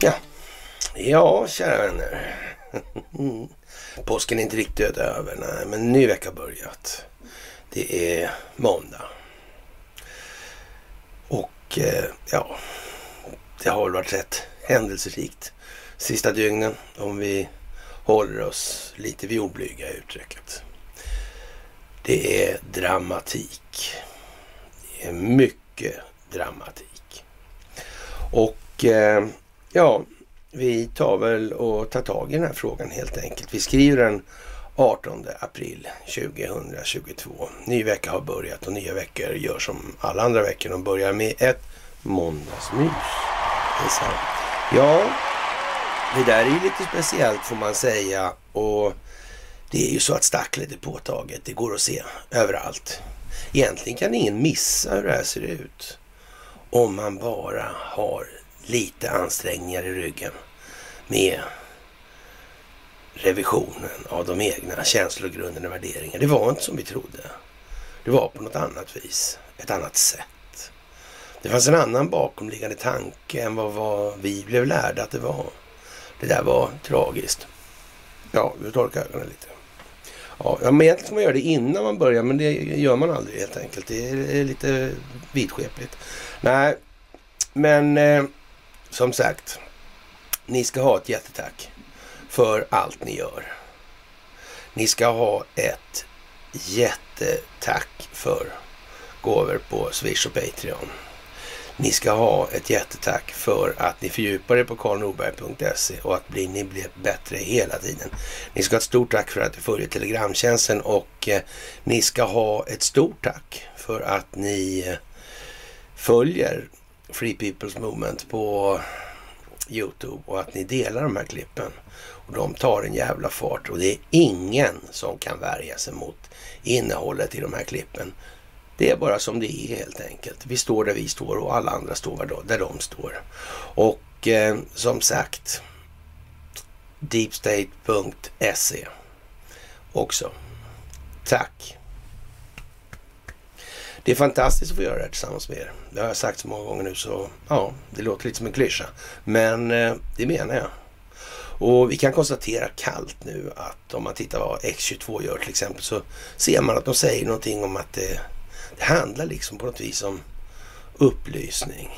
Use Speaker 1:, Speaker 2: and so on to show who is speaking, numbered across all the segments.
Speaker 1: Ja, ja kära vänner. Påsken är inte riktigt över, nej, men en ny vecka har börjat. Det är måndag. Och eh, ja, det har väl varit rätt händelserikt sista dygnen om vi håller oss lite vid oblyga uttrycket. Det är dramatik. Är mycket dramatik. Och eh, ja, vi tar väl och tar tag i den här frågan helt enkelt. Vi skriver den 18 april 2022. Ny vecka har börjat och nya veckor gör som alla andra veckor. De börjar med ett måndagsmys. Ja, det där är ju lite speciellt får man säga. Och det är ju så att stacklet är påtaget. Det går att se överallt. Egentligen kan ingen missa hur det här ser ut. Om man bara har lite ansträngningar i ryggen med revisionen av de egna känslogrunderna och värderingarna. Det var inte som vi trodde. Det var på något annat vis. Ett annat sätt. Det fanns en annan bakomliggande tanke än vad, vad vi blev lärda att det var. Det där var tragiskt. Ja, vi torkar ögonen lite. Ja, men egentligen ska man göra det innan man börjar, men det gör man aldrig helt enkelt. Det är lite vidskepligt. Nej, men eh, som sagt. Ni ska ha ett jättetack för allt ni gör. Ni ska ha ett jättetack för gåvor på Swish och Patreon. Ni ska ha ett jättetack för att ni fördjupar er på karlnorberg.se och att bli, ni blir bättre hela tiden. Ni ska ha ett stort tack för att ni följer Telegramtjänsten och eh, ni ska ha ett stort tack för att ni eh, följer Free People's Movement på Youtube och att ni delar de här klippen. Och de tar en jävla fart och det är ingen som kan värja sig mot innehållet i de här klippen. Det är bara som det är helt enkelt. Vi står där vi står och alla andra står där de står. Och eh, som sagt, deepstate.se också. Tack! Det är fantastiskt att få göra det här tillsammans med er. Det har jag sagt så många gånger nu så ja, det låter lite som en klyscha. Men eh, det menar jag. Och vi kan konstatera kallt nu att om man tittar vad X22 gör till exempel så ser man att de säger någonting om att det, det handlar liksom på något vis om upplysning.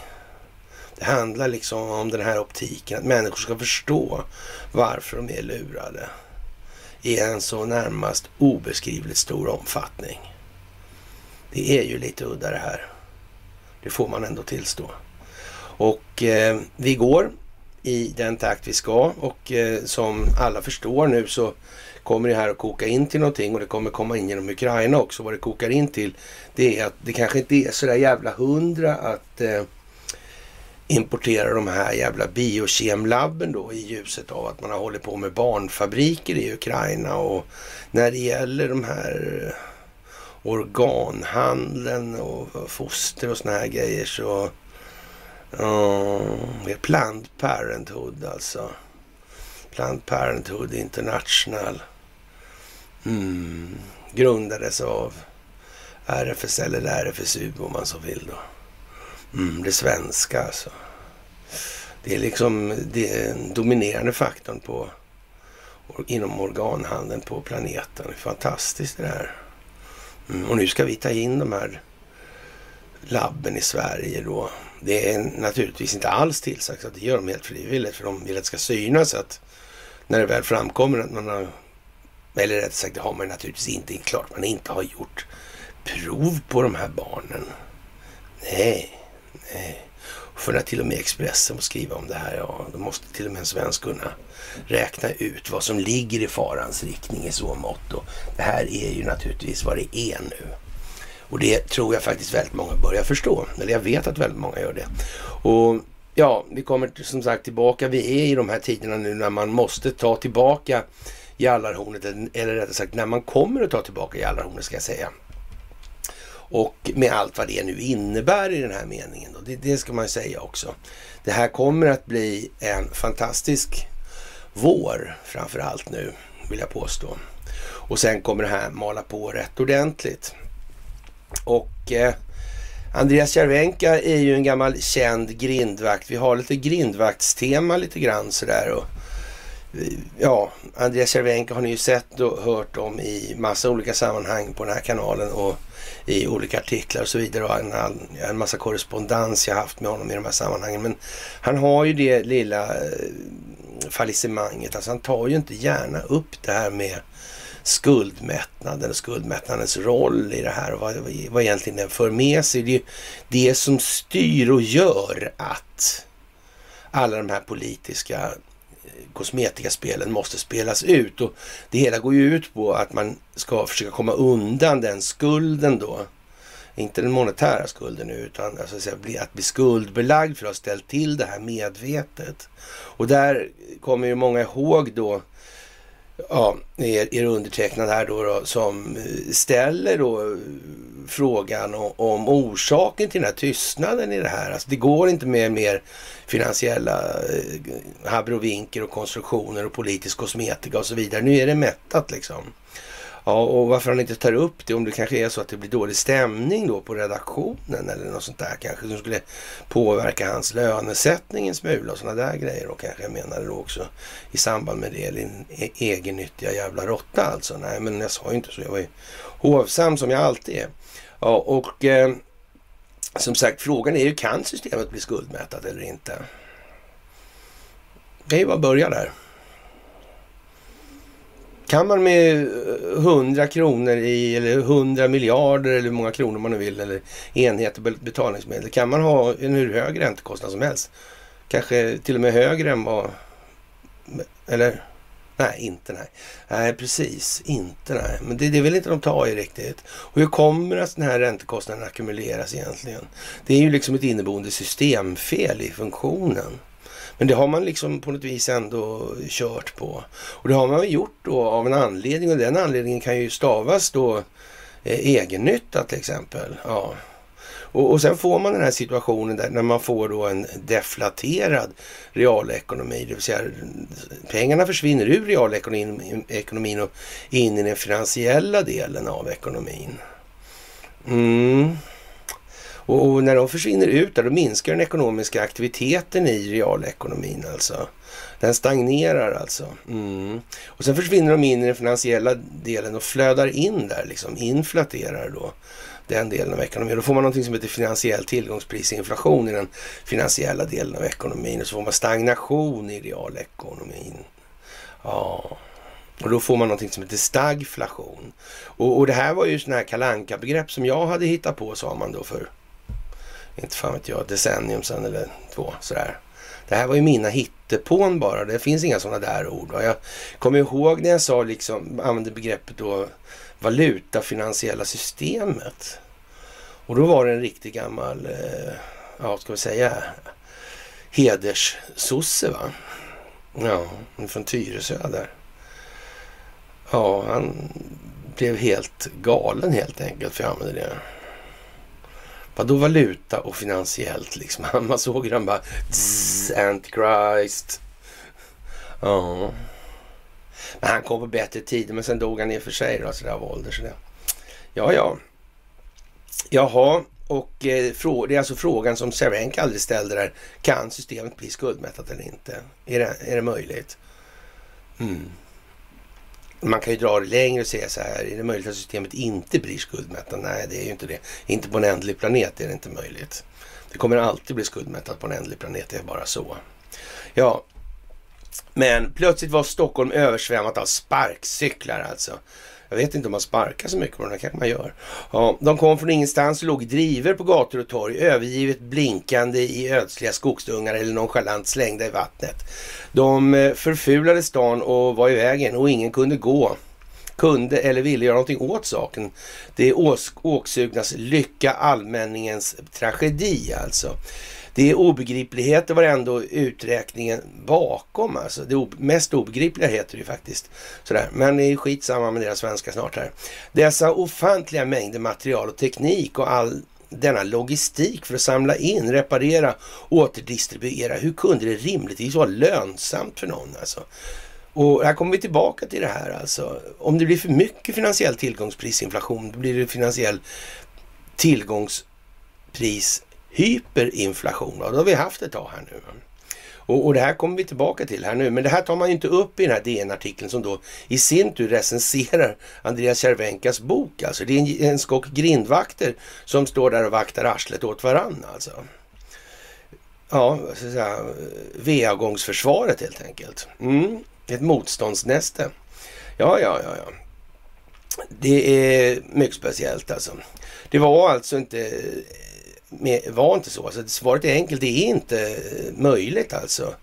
Speaker 1: Det handlar liksom om den här optiken, att människor ska förstå varför de är lurade i en så närmast obeskrivligt stor omfattning. Det är ju lite udda det här. Det får man ändå tillstå. Och eh, vi går i den takt vi ska och eh, som alla förstår nu så kommer det här att koka in till någonting och det kommer komma in genom Ukraina också. Vad det kokar in till det är att det kanske inte är så där jävla hundra att eh, importera de här jävla biokemlabben då i ljuset av att man har hållit på med barnfabriker i Ukraina och när det gäller de här eh, organhandeln och foster och såna här grejer så... Uh, Planned Parenthood alltså. Planned Parenthood International. Mm, grundades av RFSL eller RFSU om man så vill då. Mm, det svenska alltså. Det är liksom den dominerande faktorn på, inom organhandeln på planeten. Är fantastiskt det här. Mm, och nu ska vi ta in de här labben i Sverige då. Det är naturligtvis inte alls tillsagt att det gör de helt frivilligt för de vill att det ska synas att när det väl framkommer att man har, eller rätt sagt det har man naturligtvis inte klart, man inte har gjort prov på de här barnen. Nej, nej. För när till och med Expressen får skriva om det här, ja, då måste till och med en svensk kunna räkna ut vad som ligger i farans riktning i så mått. Och det här är ju naturligtvis vad det är nu. Och det tror jag faktiskt väldigt många börjar förstå. Eller jag vet att väldigt många gör det. Och ja, vi kommer som sagt tillbaka. Vi är i de här tiderna nu när man måste ta tillbaka Jallarhornet. Eller rättare sagt när man kommer att ta tillbaka Jallarhornet ska jag säga. Och med allt vad det nu innebär i den här meningen. Då. Det, det ska man säga också. Det här kommer att bli en fantastisk vår framför allt nu, vill jag påstå. Och sen kommer det här mala på rätt ordentligt. Och eh, Andreas Cervenka är ju en gammal känd grindvakt. Vi har lite grindvaktstema lite grann sådär. Och, ja, Andreas Cervenka har ni ju sett och hört om i massa olika sammanhang på den här kanalen och i olika artiklar och så vidare och en, en massa korrespondens jag haft med honom i de här sammanhangen. Men han har ju det lilla eh, fallissemanget, alltså han tar ju inte gärna upp det här med skuldmättnaden och skuldmättnadens roll i det här och vad, vad egentligen den för med sig. Det är ju det som styr och gör att alla de här politiska kosmetikaspelen måste spelas ut och det hela går ju ut på att man ska försöka komma undan den skulden då. Inte den monetära skulden nu utan alltså att bli skuldbelagd för att ha ställt till det här medvetet. Och där kommer ju många ihåg då ja, er, er undertecknad här då, då, som eh, ställer då eh, frågan om, om, orsaken till den här tystnaden i det här. Alltså det går inte med mer finansiella eh, abrovinker och konstruktioner och politisk kosmetika och så vidare. Nu är det mättat liksom. Ja, och varför han inte tar upp det, om det kanske är så att det blir dålig stämning då på redaktionen eller något sånt där kanske som skulle påverka hans lönesättning en smula och sådana där grejer och kanske jag menade då också i samband med det, din e-, egennyttiga jävla råtta alltså. Nej, men jag sa ju inte så, jag var ju hovsam som jag alltid är. Ja, och eh, som sagt, frågan är ju kan systemet bli skuldmätat eller inte? Det kan ju bara börja där. Kan man med eh, 100 kronor i, eller 100 miljarder eller hur många kronor man nu vill, eller enheter betalningsmedel, kan man ha en hur hög räntekostnad som helst. Kanske till och med högre än vad... Eller? Nej, inte nej. Nej, precis. Inte nej. Men det, det vill inte de ta i riktigt. Och hur kommer det att den här räntekostnaden ackumuleras egentligen? Det är ju liksom ett inneboende systemfel i funktionen. Men det har man liksom på något vis ändå kört på. Och det har man gjort då av en anledning och den anledningen kan ju stavas då eh, egennytta till exempel. Ja. Och, och sen får man den här situationen där när man får då en deflaterad realekonomi, det vill säga pengarna försvinner ur realekonomin och in i den finansiella delen av ekonomin. Mm. Och, och, när de försvinner ut där, då minskar den ekonomiska aktiviteten i realekonomin alltså. Den stagnerar alltså. Mm. Och sen försvinner de in i den finansiella delen och flödar in där, liksom inflaterar då den delen av ekonomin. Då får man någonting som heter finansiell tillgångsprisinflation i den finansiella delen av ekonomin och så får man stagnation i realekonomin. Ja. Och då får man någonting som heter stagflation. Och, och det här var ju sådana här kalanka begrepp som jag hade hittat på, sa man då för inte fan vet jag, decennium sedan eller två sådär. Det här var ju mina hittepån bara. Det finns inga sådana där ord. Va? Jag kommer ihåg när jag sa liksom, använde begreppet då valutafinansiella systemet. Och då var det en riktig gammal, eh, ja ska vi säga, hederssosse va. Ja, från Tyresö där. Ja, han blev helt galen helt enkelt för jag använde det. Vadå valuta och finansiellt liksom? Man såg den bara, bara Antichrist. Ja. Men han kom på bättre tider, men sen dog han i och för sig då, sådär av ålder. Sådär. Ja, ja. Jaha, och eh, det är alltså frågan som Cervenka aldrig ställde där. Kan systemet bli skuldmättat eller inte? Är det, är det möjligt? Mm. Man kan ju dra det längre och säga så här, är det möjligt att systemet inte blir skuldmättat? Nej, det är ju inte det. Inte på en ändlig planet är det inte möjligt. Det kommer alltid bli skuldmättat på en ändlig planet, det är bara så. Ja, men plötsligt var Stockholm översvämmat av sparkcyklar alltså. Jag vet inte om man sparkar så mycket på den, kanske man gör. Ja, de kom från ingenstans och låg i driver på gator och torg, övergivet blinkande i ödsliga skogsdungar eller nonchalant slängda i vattnet. De eh, förfulade stan och var i vägen och ingen kunde gå kunde eller ville göra någonting åt saken. Det är åksugnas lycka, allmänningens tragedi alltså. Det är obegripligheter var ändå uträkningen bakom. Alltså. Det mest obegripliga heter det ju faktiskt. Sådär. Men det är skitsamma med deras svenska snart här. Dessa ofantliga mängder material och teknik och all denna logistik för att samla in, reparera, återdistribuera. Hur kunde det rimligtvis vara lönsamt för någon? Alltså? Och här kommer vi tillbaka till det här alltså. Om det blir för mycket finansiell tillgångsprisinflation, då blir det finansiell tillgångspris hyperinflation. Då. det har vi haft ett tag här nu. Och, och, det här kommer vi tillbaka till här nu. Men det här tar man ju inte upp i den här DN-artikeln som då i sin tur recenserar Andreas Cervenkas bok. Alltså det är en, en skock grindvakter som står där och vaktar arslet åt varann alltså. Ja, så att säga va-gångsförsvaret helt enkelt. Mm, ett motståndsnäste. Ja, ja, ja, ja. Det är mycket speciellt alltså. Det var alltså inte var inte så. Alltså, svaret är enkelt. Det är inte eh, möjligt alltså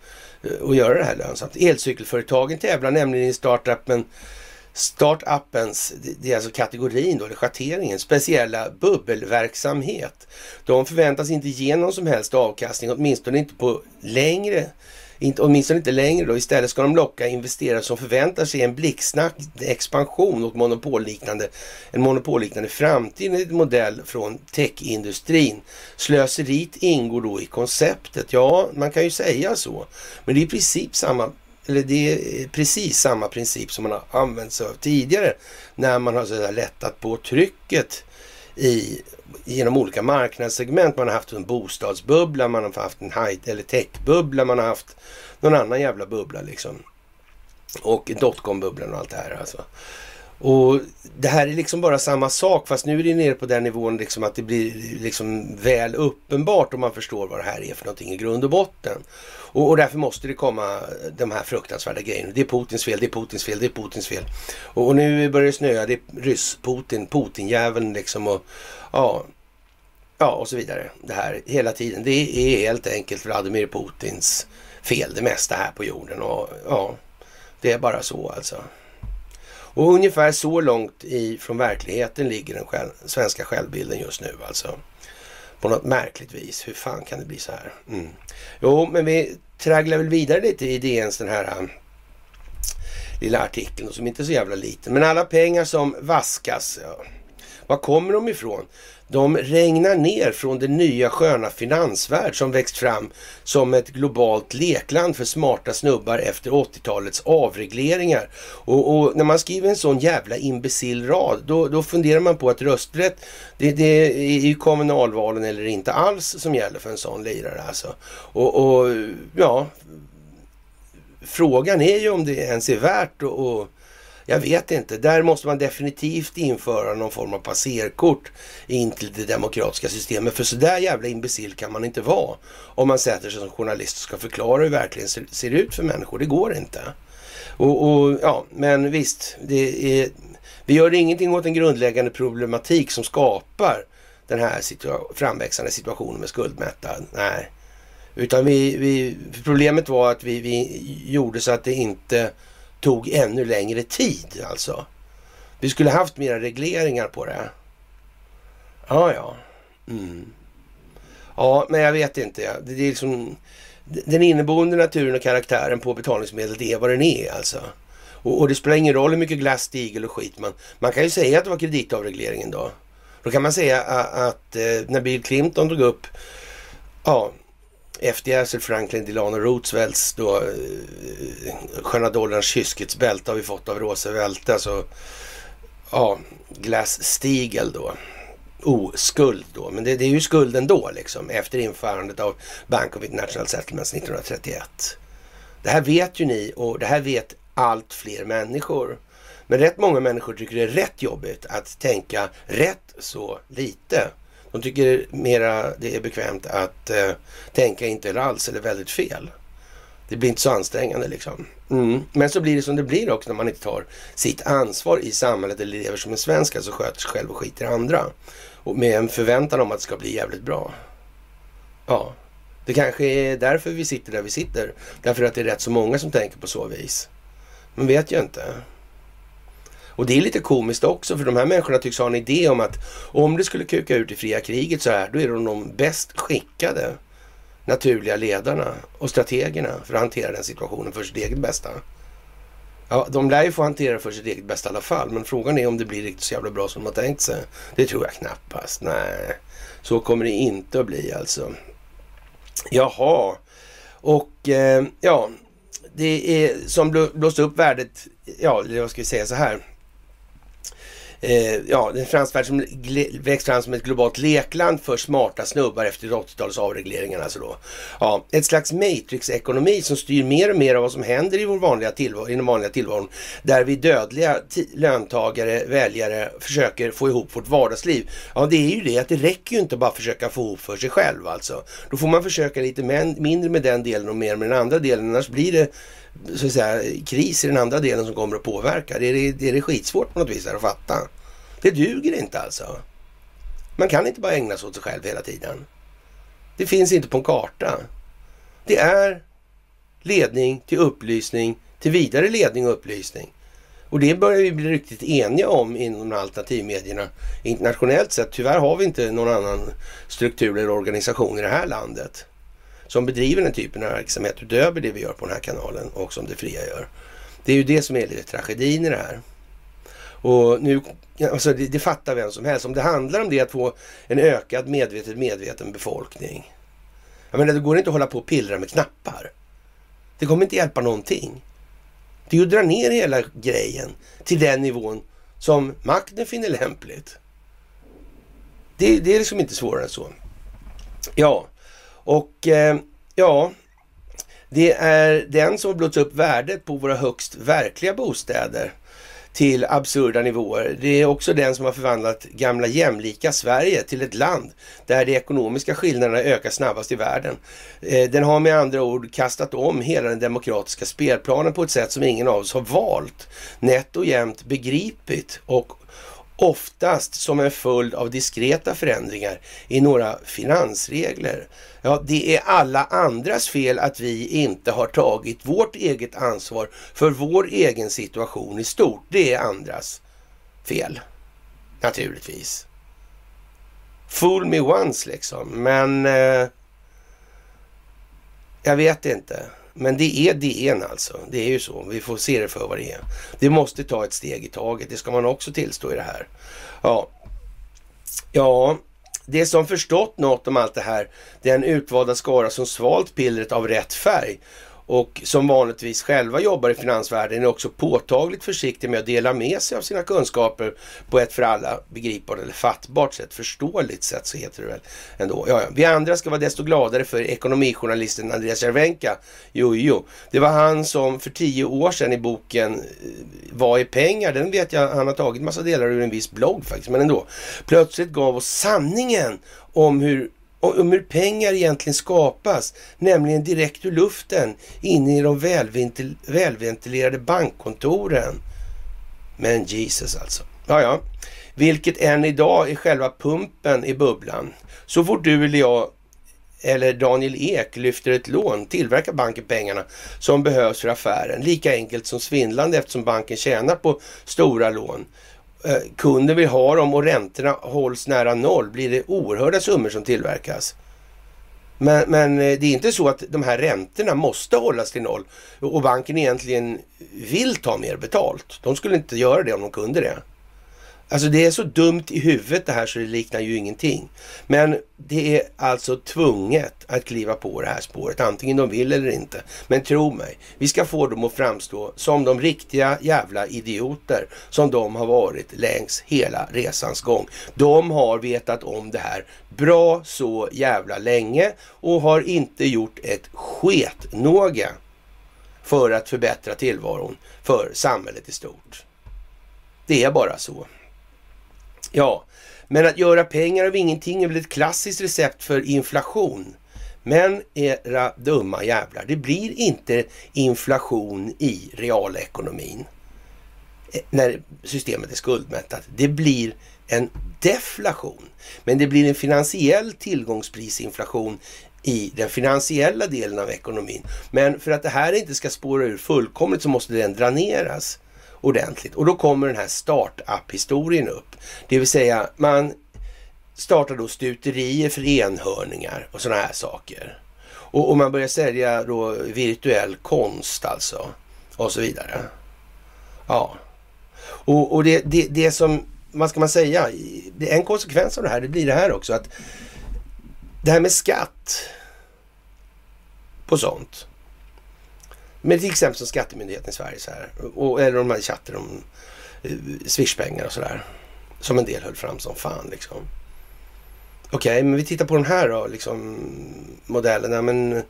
Speaker 1: eh, att göra det här lönsamt. Elcykelföretagen tävlar nämligen i startupen Startupens, det är alltså kategorin då, eller schatteringen, speciella bubbelverksamhet. De förväntas inte ge någon som helst avkastning, åtminstone inte på längre inte, åtminstone inte längre då. Istället ska de locka investerare som förväntar sig en blixtsnabbt expansion och monopolliknande, en monopolliknande framtid enligt modell från techindustrin. Slöseriet ingår då i konceptet. Ja, man kan ju säga så. Men det är i princip samma eller det är precis samma princip som man har använt sig av tidigare när man har så lättat på trycket i, genom olika marknadssegment. Man har haft en bostadsbubbla, man har haft en high eller techbubbla, man har haft någon annan jävla bubbla liksom. Och dotcom-bubblan och allt det här alltså. Och det här är liksom bara samma sak fast nu är det nere på den nivån liksom att det blir liksom väl uppenbart om man förstår vad det här är för någonting i grund och botten. Och, och därför måste det komma de här fruktansvärda grejerna. Det är Putins fel, det är Putins fel, det är Putins fel. Och, och nu börjar det snöa, det är ryss-Putin, Putin-djävulen liksom och ja, ja och så vidare. Det här hela tiden. Det är helt enkelt Vladimir Putins fel det mesta här på jorden och ja, det är bara så alltså. Och ungefär så långt ifrån verkligheten ligger den själv, svenska självbilden just nu alltså. På något märkligt vis. Hur fan kan det bli så här? Mm. Jo, men vi tragglar väl vidare lite i DNs den här äh, lilla artikeln som inte är så jävla liten. Men alla pengar som vaskas, ja, var kommer de ifrån? De regnar ner från den nya sköna finansvärld som växt fram som ett globalt lekland för smarta snubbar efter 80-talets avregleringar. Och, och, när man skriver en sån jävla imbecill rad, då, då funderar man på att rösträtt, det, det är ju kommunalvalen eller inte alls som gäller för en sån lirare alltså. Och, och ja, frågan är ju om det ens är värt att jag vet inte. Där måste man definitivt införa någon form av passerkort in till det demokratiska systemet. För sådär jävla imbecill kan man inte vara om man sätter sig som journalist och ska förklara hur verkligen ser, ser ut för människor. Det går inte. Och, och, ja, men visst, det är, vi gör ingenting åt en grundläggande problematik som skapar den här situa framväxande situationen med skuldmättnad. Nej, utan vi, vi, problemet var att vi, vi gjorde så att det inte tog ännu längre tid alltså. Vi skulle haft mera regleringar på det. Ja, ja. Mm. Ja, men jag vet inte. Det är liksom, den inneboende naturen och karaktären på betalningsmedel, det är vad den är alltså. Och, och det spelar ingen roll hur mycket glass, stigel och skit man... Man kan ju säga att det var kreditavregleringen då. Då kan man säga att, att när Bill Clinton drog upp ja, FDRs, Franklin Delano Roosevelts då eh, sköna dollarns kyskhetsbälte har vi fått av Roosevelt. Alltså, ja, Glass-Steagall då. Oskuld då, men det, det, är ju skulden då liksom efter införandet av Bank of International Settlements 1931. Det här vet ju ni och det här vet allt fler människor. Men rätt många människor tycker det är rätt jobbigt att tänka rätt så lite. De tycker mera det är bekvämt att eh, tänka inte eller alls eller väldigt fel. Det blir inte så ansträngande liksom. Mm. Men så blir det som det blir också när man inte tar sitt ansvar i samhället eller lever som en svensk, alltså sköter sig själv och skiter i andra. Och med en förväntan om att det ska bli jävligt bra. Ja, det kanske är därför vi sitter där vi sitter. Därför att det är rätt så många som tänker på så vis. Men vet ju inte. Och det är lite komiskt också för de här människorna tycks ha en idé om att om det skulle kuka ut i fria kriget så här, då är de de bäst skickade naturliga ledarna och strategerna för att hantera den situationen för sitt eget bästa. Ja, de lär ju få hantera det för sitt eget bästa i alla fall, men frågan är om det blir riktigt så jävla bra som de har tänkt sig. Det tror jag knappast. Nej, så kommer det inte att bli alltså. Jaha, och eh, ja, det är som blåst upp värdet, ja, vad ska vi säga så här eh, ja, en fransk värld som växt fram som ett globalt lekland för smarta snubbar efter 80-talets avregleringar. Alltså då. Ja, ett slags matrix-ekonomi som styr mer och mer av vad som händer i vår vanliga tillvaro, i den vanliga tillvaron. Där vi dödliga löntagare, väljare försöker få ihop vårt vardagsliv. Ja, det är ju det att det räcker ju inte bara att försöka få ihop för sig själv alltså. Då får man försöka lite mindre med den delen och mer med den andra delen. Annars blir det så att säga, kris i den andra delen som kommer att påverka. Det är, det är skitsvårt på något vis att fatta. Det duger inte alltså. Man kan inte bara ägna sig åt sig själv hela tiden. Det finns inte på en karta. Det är ledning till upplysning, till vidare ledning och upplysning. Och det börjar vi bli riktigt eniga om inom de alternativmedierna internationellt sett. Tyvärr har vi inte någon annan struktur eller organisation i det här landet som bedriver den typen av verksamhet utöver det vi gör på den här kanalen och som det fria gör. Det är ju det som är lite tragedin i det här. Och nu, alltså det, det fattar vem som helst. Om det handlar om det att få en ökad medvetet medveten befolkning. Jag menar, det går inte att hålla på och pillra med knappar. Det kommer inte hjälpa någonting. Det är ju att dra ner hela grejen till den nivån som makten finner lämpligt. Det, det är liksom inte svårare än så. Ja, och eh, ja, det är den som har blåst upp värdet på våra högst verkliga bostäder till absurda nivåer. Det är också den som har förvandlat gamla jämlika Sverige till ett land där de ekonomiska skillnaderna ökar snabbast i världen. Eh, den har med andra ord kastat om hela den demokratiska spelplanen på ett sätt som ingen av oss har valt. Nätt och jämnt begripit och oftast som en följd av diskreta förändringar i några finansregler. Ja, det är alla andras fel att vi inte har tagit vårt eget ansvar för vår egen situation i stort. Det är andras fel, naturligtvis. Fool me once liksom, men eh, jag vet inte. Men det är DN alltså. Det är ju så. Vi får se det för vad det är. Det måste ta ett steg i taget. Det ska man också tillstå i det här. Ja, ja det som förstått något om allt det här, den utvalda skara som svalt pillret av rätt färg och som vanligtvis själva jobbar i finansvärlden är också påtagligt försiktig med att dela med sig av sina kunskaper på ett för alla begripbart eller fattbart sätt, förståeligt sätt så heter det väl ändå. Ja, ja. Vi andra ska vara desto gladare för ekonomijournalisten Andreas Cervenka. Jo, jo, det var han som för tio år sedan i boken eh, Vad är pengar? Den vet jag han har tagit massa delar ur en viss blogg faktiskt, men ändå. Plötsligt gav oss sanningen om hur om hur pengar egentligen skapas, nämligen direkt ur luften inne i de välventil välventilerade bankkontoren. Men Jesus alltså. Ja, ja. Vilket än idag är själva pumpen i bubblan. Så fort du eller jag eller Daniel Ek lyfter ett lån tillverkar banken pengarna som behövs för affären. Lika enkelt som svindlande eftersom banken tjänar på stora lån. Eh, Kunden vill ha dem och räntorna hålls nära noll blir det oerhörda summor som tillverkas. Men, men eh, det är inte så att de här räntorna måste hållas till noll och banken egentligen vill ta mer betalt. De skulle inte göra det om de kunde det. Alltså det är så dumt i huvudet det här så det liknar ju ingenting. Men det är alltså tvunget att kliva på det här spåret, antingen de vill eller inte. Men tro mig, vi ska få dem att framstå som de riktiga jävla idioter som de har varit längs hela resans gång. De har vetat om det här bra så jävla länge och har inte gjort ett sketnåga för att förbättra tillvaron för samhället i stort. Det är bara så. Ja, men att göra pengar av ingenting är väl ett klassiskt recept för inflation. Men era dumma jävlar, det blir inte inflation i realekonomin eh, när systemet är skuldmättat. Det blir en deflation. Men det blir en finansiell tillgångsprisinflation i den finansiella delen av ekonomin. Men för att det här inte ska spåra ur fullkomligt så måste den dräneras ordentligt. Och då kommer den här startup-historien upp. Det vill säga man startar då stuterier för enhörningar och sådana här saker. Och, och, man börjar sälja då virtuell konst alltså. Och så vidare. Ja. Och, och det, det, det som, vad ska man säga, det är en konsekvens av det här, det blir det här också att det här med skatt på sånt. Men till exempel som Skattemyndigheten i Sverige så här. Och, eller de här chatter om eh, swishpengar och sådär. Som en del höll fram som fan liksom. Okej, okay, men vi tittar på den här då, liksom modellen. men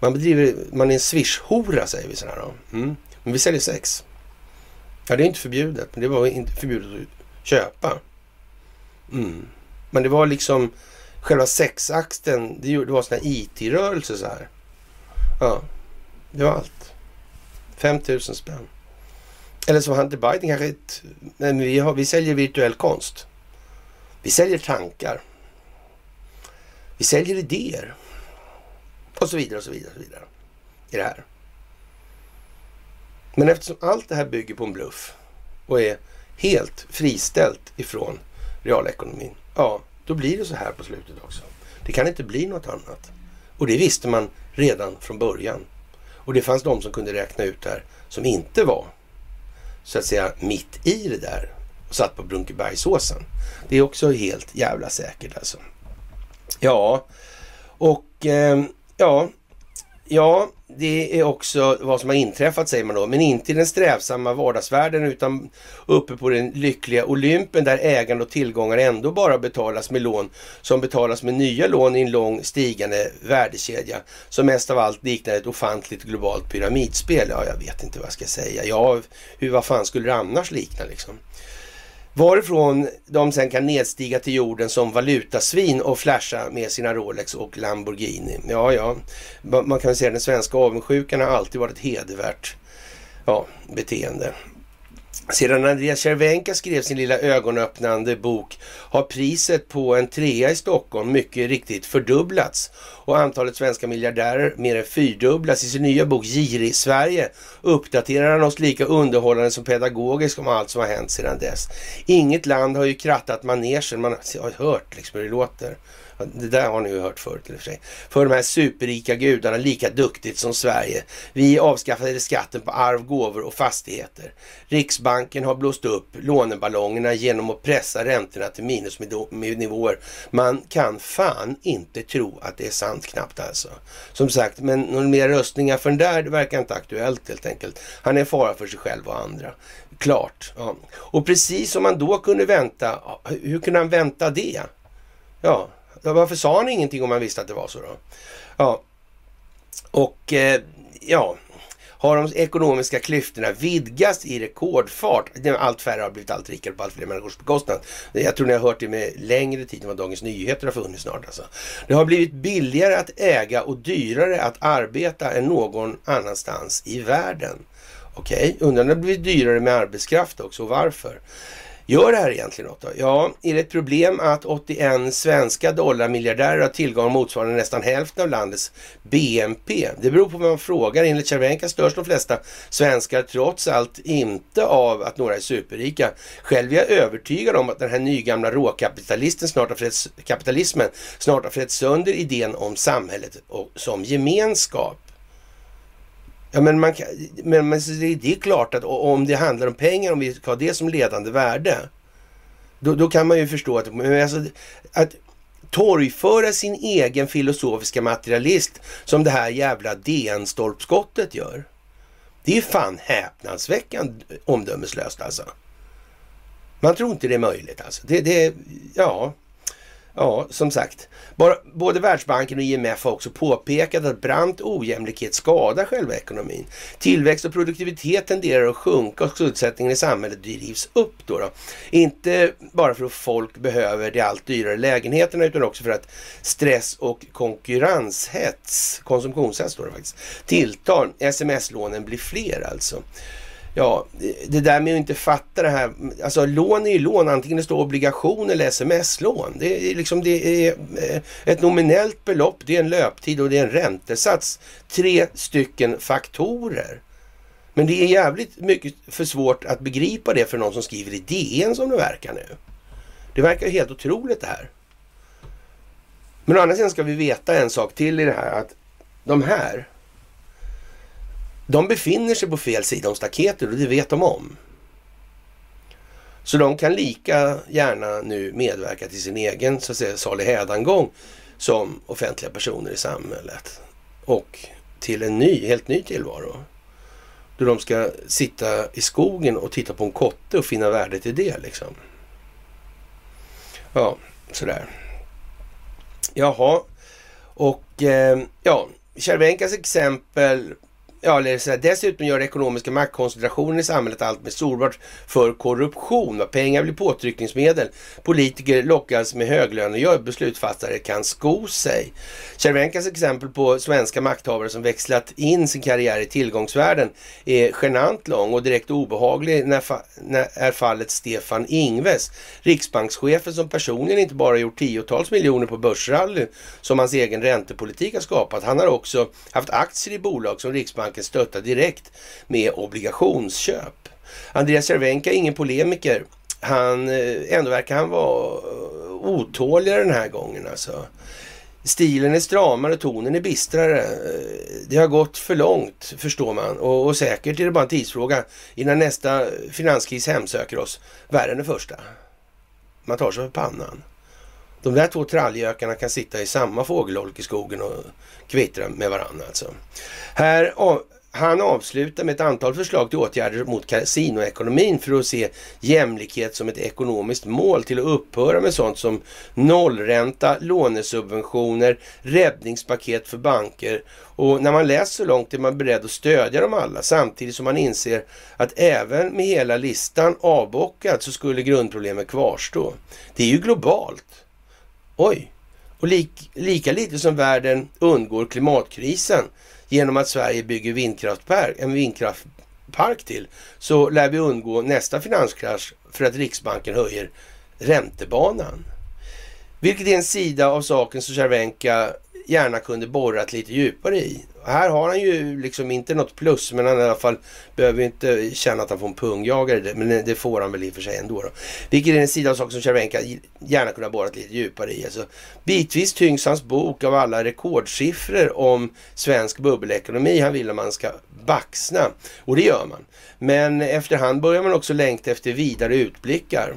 Speaker 1: man bedriver, man är en swish-hora säger vi sådär då. Mm. Men vi säljer sex. Ja, det är inte förbjudet, men det var inte förbjudet att köpa. Mm. Men det var liksom själva sexakten, det var sån här IT-rörelse så här. Ja, det var allt. 5000 spänn. Eller så Hunter Biden kanske ett... Men vi, har, vi säljer virtuell konst. Vi säljer tankar. Vi säljer idéer. Och så vidare och så vidare. Och så vidare. I det här. Men eftersom allt det här bygger på en bluff och är helt friställt ifrån realekonomin. Ja, då blir det så här på slutet också. Det kan inte bli något annat. Och det visste man redan från början. Och det fanns de som kunde räkna ut det här som inte var så att säga mitt i det där och satt på Brunkebergsåsen. Det är också helt jävla säkert alltså. Ja, och eh, ja, ja, det är också vad som har inträffat säger man då, men inte i den strävsamma vardagsvärlden utan uppe på den lyckliga Olympen där ägande och tillgångar ändå bara betalas med lån som betalas med nya lån i en lång stigande värdekedja som mest av allt liknar ett ofantligt globalt pyramidspel. Ja, jag vet inte vad jag ska säga. Ja, hur, vad fan skulle det annars likna liksom? Varifrån de sen kan nedstiga till jorden som valutasvin och flasha med sina Rolex och Lamborghini. Ja, ja, man kan väl säga att den svenska avundsjukan har alltid varit ett hedervärt ja, beteende. Sedan Andreas Cervenka skrev sin lilla ögonöppnande bok har priset på en trea i Stockholm mycket riktigt fördubblats och antalet svenska miljardärer mer än fyrdubblats. I sin nya bok Girig Sverige uppdaterar han oss lika underhållande som pedagogisk om allt som har hänt sedan dess. Inget land har ju krattat manegen, man har hört liksom hur det låter. Det där har ni ju hört förut i och för sig. För de här superrika gudarna lika duktigt som Sverige. Vi avskaffade skatten på arv, gåvor och fastigheter. Riksbanken har blåst upp låneballongerna genom att pressa räntorna till minusnivåer. Man kan fan inte tro att det är sant knappt alltså. Som sagt, men några mer röstningar för den där det verkar inte aktuellt helt enkelt. Han är en fara för sig själv och andra. Klart. Ja. Och precis som man då kunde vänta, hur kunde han vänta det? Ja, varför sa han ingenting om han visste att det var så då? Ja, och eh, ja, har de ekonomiska klyftorna vidgats i rekordfart. Allt färre har blivit allt rikare på allt fler människors bekostnad. Jag tror ni har hört det med längre tid än vad Dagens Nyheter har funnits snart. Alltså. Det har blivit billigare att äga och dyrare att arbeta än någon annanstans i världen. Okej, okay. undrar om det har blivit dyrare med arbetskraft också och varför? Gör det här egentligen något då? Ja, är det ett problem att 81 svenska dollarmiljardärer har tillgång motsvarande nästan hälften av landets BNP? Det beror på vad man frågar. Enligt Cervenka störs de flesta svenskar trots allt inte av att några är superrika. Själv är jag övertygad om att den här nygamla råkapitalisten snart har frätt, kapitalismen snart har frätt sönder idén om samhället och, som gemenskap. Ja, men, man kan, men, men det är klart att om det handlar om pengar, om vi ska ha det som ledande värde, då, då kan man ju förstå att, men alltså, att torgföra sin egen filosofiska materialist som det här jävla DN-stolpskottet gör. Det är fan häpnadsväckande omdömeslöst alltså. Man tror inte det är möjligt alltså. Det, det, ja, Ja, som sagt. Både Världsbanken och IMF har också påpekat att brant ojämlikhet skadar själva ekonomin. Tillväxt och produktivitet tenderar att sjunka och skuldsättningen i samhället drivs upp. Då, då Inte bara för att folk behöver de allt dyrare lägenheterna utan också för att stress och konkurrenshets, konsumtionshets står det faktiskt, tilltar. Sms-lånen blir fler alltså. Ja, det där med att inte fatta det här. Alltså lån är ju lån, antingen det står obligation eller sms-lån. Det är liksom det är eh, ett nominellt belopp, det är en löptid och det är en räntesats. Tre stycken faktorer. Men det är jävligt mycket för svårt att begripa det för någon som skriver i DN som det verkar nu. Det verkar ju helt otroligt det här. Men å andra sidan ska vi veta en sak till i det här att de här de befinner sig på fel sida om staketet och det vet de om. Så de kan lika gärna nu medverka till sin egen så att säga, salig hädangång som offentliga personer i samhället. Och till en ny, helt ny tillvaro. Då de ska sitta i skogen och titta på en kotte och finna värdet i det liksom. Ja, sådär. Jaha, och eh, ja, Cervenkas exempel Ja, eller så här, dessutom gör ekonomiska maktkoncentrationen i samhället allt mer sårbart för korruption. Pengar blir påtryckningsmedel. Politiker lockas med höglönejobb. Beslutsfattare kan sko sig. Cervenkas exempel på svenska makthavare som växlat in sin karriär i tillgångsvärlden är genant lång och direkt obehaglig när, fa när är fallet Stefan Ingves. Riksbankschefen som personligen inte bara gjort tiotals miljoner på börsrally som hans egen räntepolitik har skapat. Han har också haft aktier i bolag som Riksbanken Riksbanken stötta direkt med obligationsköp. Andreas Cervenka är ingen polemiker. Han, eh, ändå verkar han vara eh, otåligare den här gången alltså. Stilen är stramare, tonen är bistrare. Eh, det har gått för långt förstår man och, och säkert är det bara en tidsfråga innan nästa finanskris hemsöker oss värre än den första. Man tar sig för pannan. De där två trallgökarna kan sitta i samma fågelholk i skogen och kvittra med varandra alltså. Här, han avslutar med ett antal förslag till åtgärder mot kasinoekonomin för att se jämlikhet som ett ekonomiskt mål till att upphöra med sånt som nollränta, lånesubventioner, räddningspaket för banker och när man läser så långt är man beredd att stödja dem alla samtidigt som man inser att även med hela listan avbockad så skulle grundproblemet kvarstå. Det är ju globalt. Oj! Och lik, lika lite som världen undgår klimatkrisen genom att Sverige bygger vindkraftpark, en vindkraftpark till så lär vi undgå nästa finanskrasch för att Riksbanken höjer räntebanan. Vilket är en sida av saken som Cervenka gärna kunde borrat lite djupare i. Här har han ju liksom inte något plus, men han i alla fall behöver inte känna att han får en pungjagare. Men det får han väl i och för sig ändå. Då. Vilket är en sida av saken som Cervenka gärna kunde ha borrat lite djupare i. Alltså, bitvis tyngs hans bok av alla rekordsiffror om svensk bubbelekonomi. Han vill att man ska baxna. Och det gör man. Men efterhand börjar man också längta efter vidare utblickar.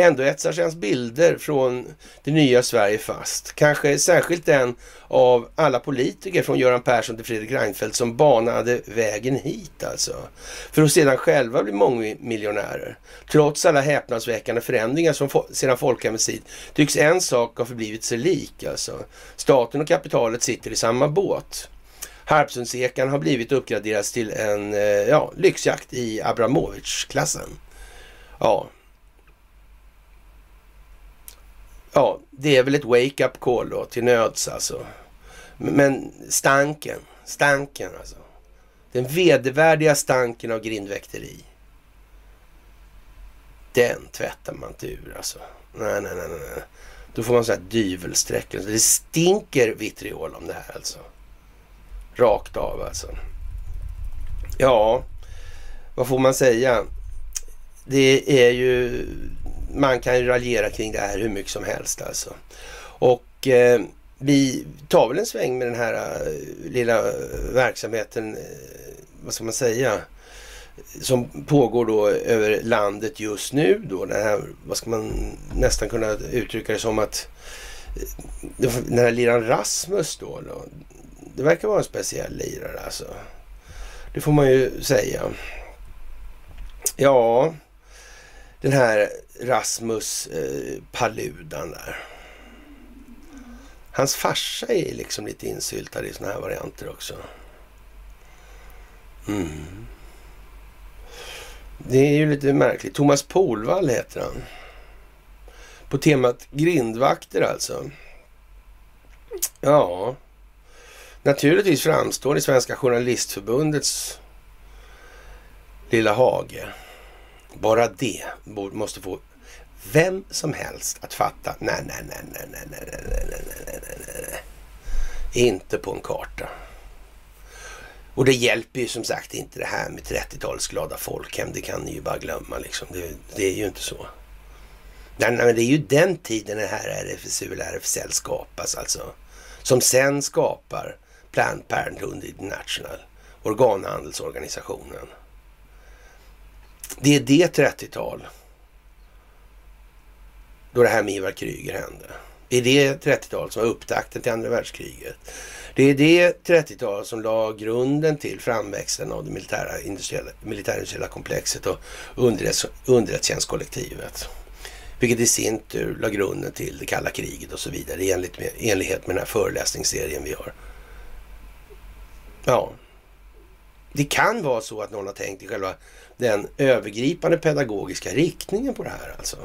Speaker 1: Ändå etsar sig hans bilder från det nya Sverige fast. Kanske särskilt den av alla politiker från Göran Persson till Fredrik Reinfeldt som banade vägen hit alltså. För att sedan själva bli mångmiljonärer. Trots alla häpnadsväckande förändringar som sedan folkhemmets tid tycks en sak ha förblivit sig lik alltså. Staten och kapitalet sitter i samma båt. Harpsundsekan har blivit uppgraderats till en eh, ja, lyxjakt i Abramovic-klassen. Ja, ja, det är väl ett wake-up call då till nöds alltså. Men stanken, stanken alltså. Den vedervärdiga stanken av grindväkteri. Den tvättar man inte ur alltså. Nej, nej, nej, nej. Då får man så här dyvelsträck. Det stinker vitriol om det här alltså. Rakt av alltså. Ja, vad får man säga? Det är ju man kan ju raljera kring det här hur mycket som helst alltså. Och eh, vi tar väl en sväng med den här uh, lilla verksamheten, uh, vad ska man säga, som pågår då över landet just nu då. Den här, vad ska man nästan kunna uttrycka det som att uh, den här liran Rasmus då, då, det verkar vara en speciell lirare alltså. Det får man ju säga. Ja, den här Rasmus eh, Paludan där. Hans farsa är liksom lite insyltad i såna här varianter också. Mm. Det är ju lite märkligt. Thomas Polvall heter han. På temat grindvakter alltså. Ja, naturligtvis framstår i Svenska Journalistförbundets lilla hage. Bara det måste få vem som helst att fatta. Nej, nej, nej, nej, nej, nej, nej, nej, nej, nej, nej, nej, nej. Inte på en karta. Och det hjälper ju som sagt inte det här med 30-talets glada folkhem. Det kan ni ju bara glömma liksom. Det, det är ju inte så. Nej, nej, men det är ju den tiden det här RFSU eller RFSL skapas alltså. Som sen skapar Planned Parenthood International, organhandelsorganisationen. Det är det 30-tal då det här med Ivar Kryger hände. Det är det 30-talet som var upptakten till andra världskriget. Det är det 30-talet som la grunden till framväxten av det militära industriella, militärindustriella komplexet och underrättelsetjänstkollektivet. Vilket i sin tur la grunden till det kalla kriget och så vidare i enlighet med, enlighet med den här föreläsningsserien vi har. Ja, det kan vara så att någon har tänkt i själva den övergripande pedagogiska riktningen på det här alltså.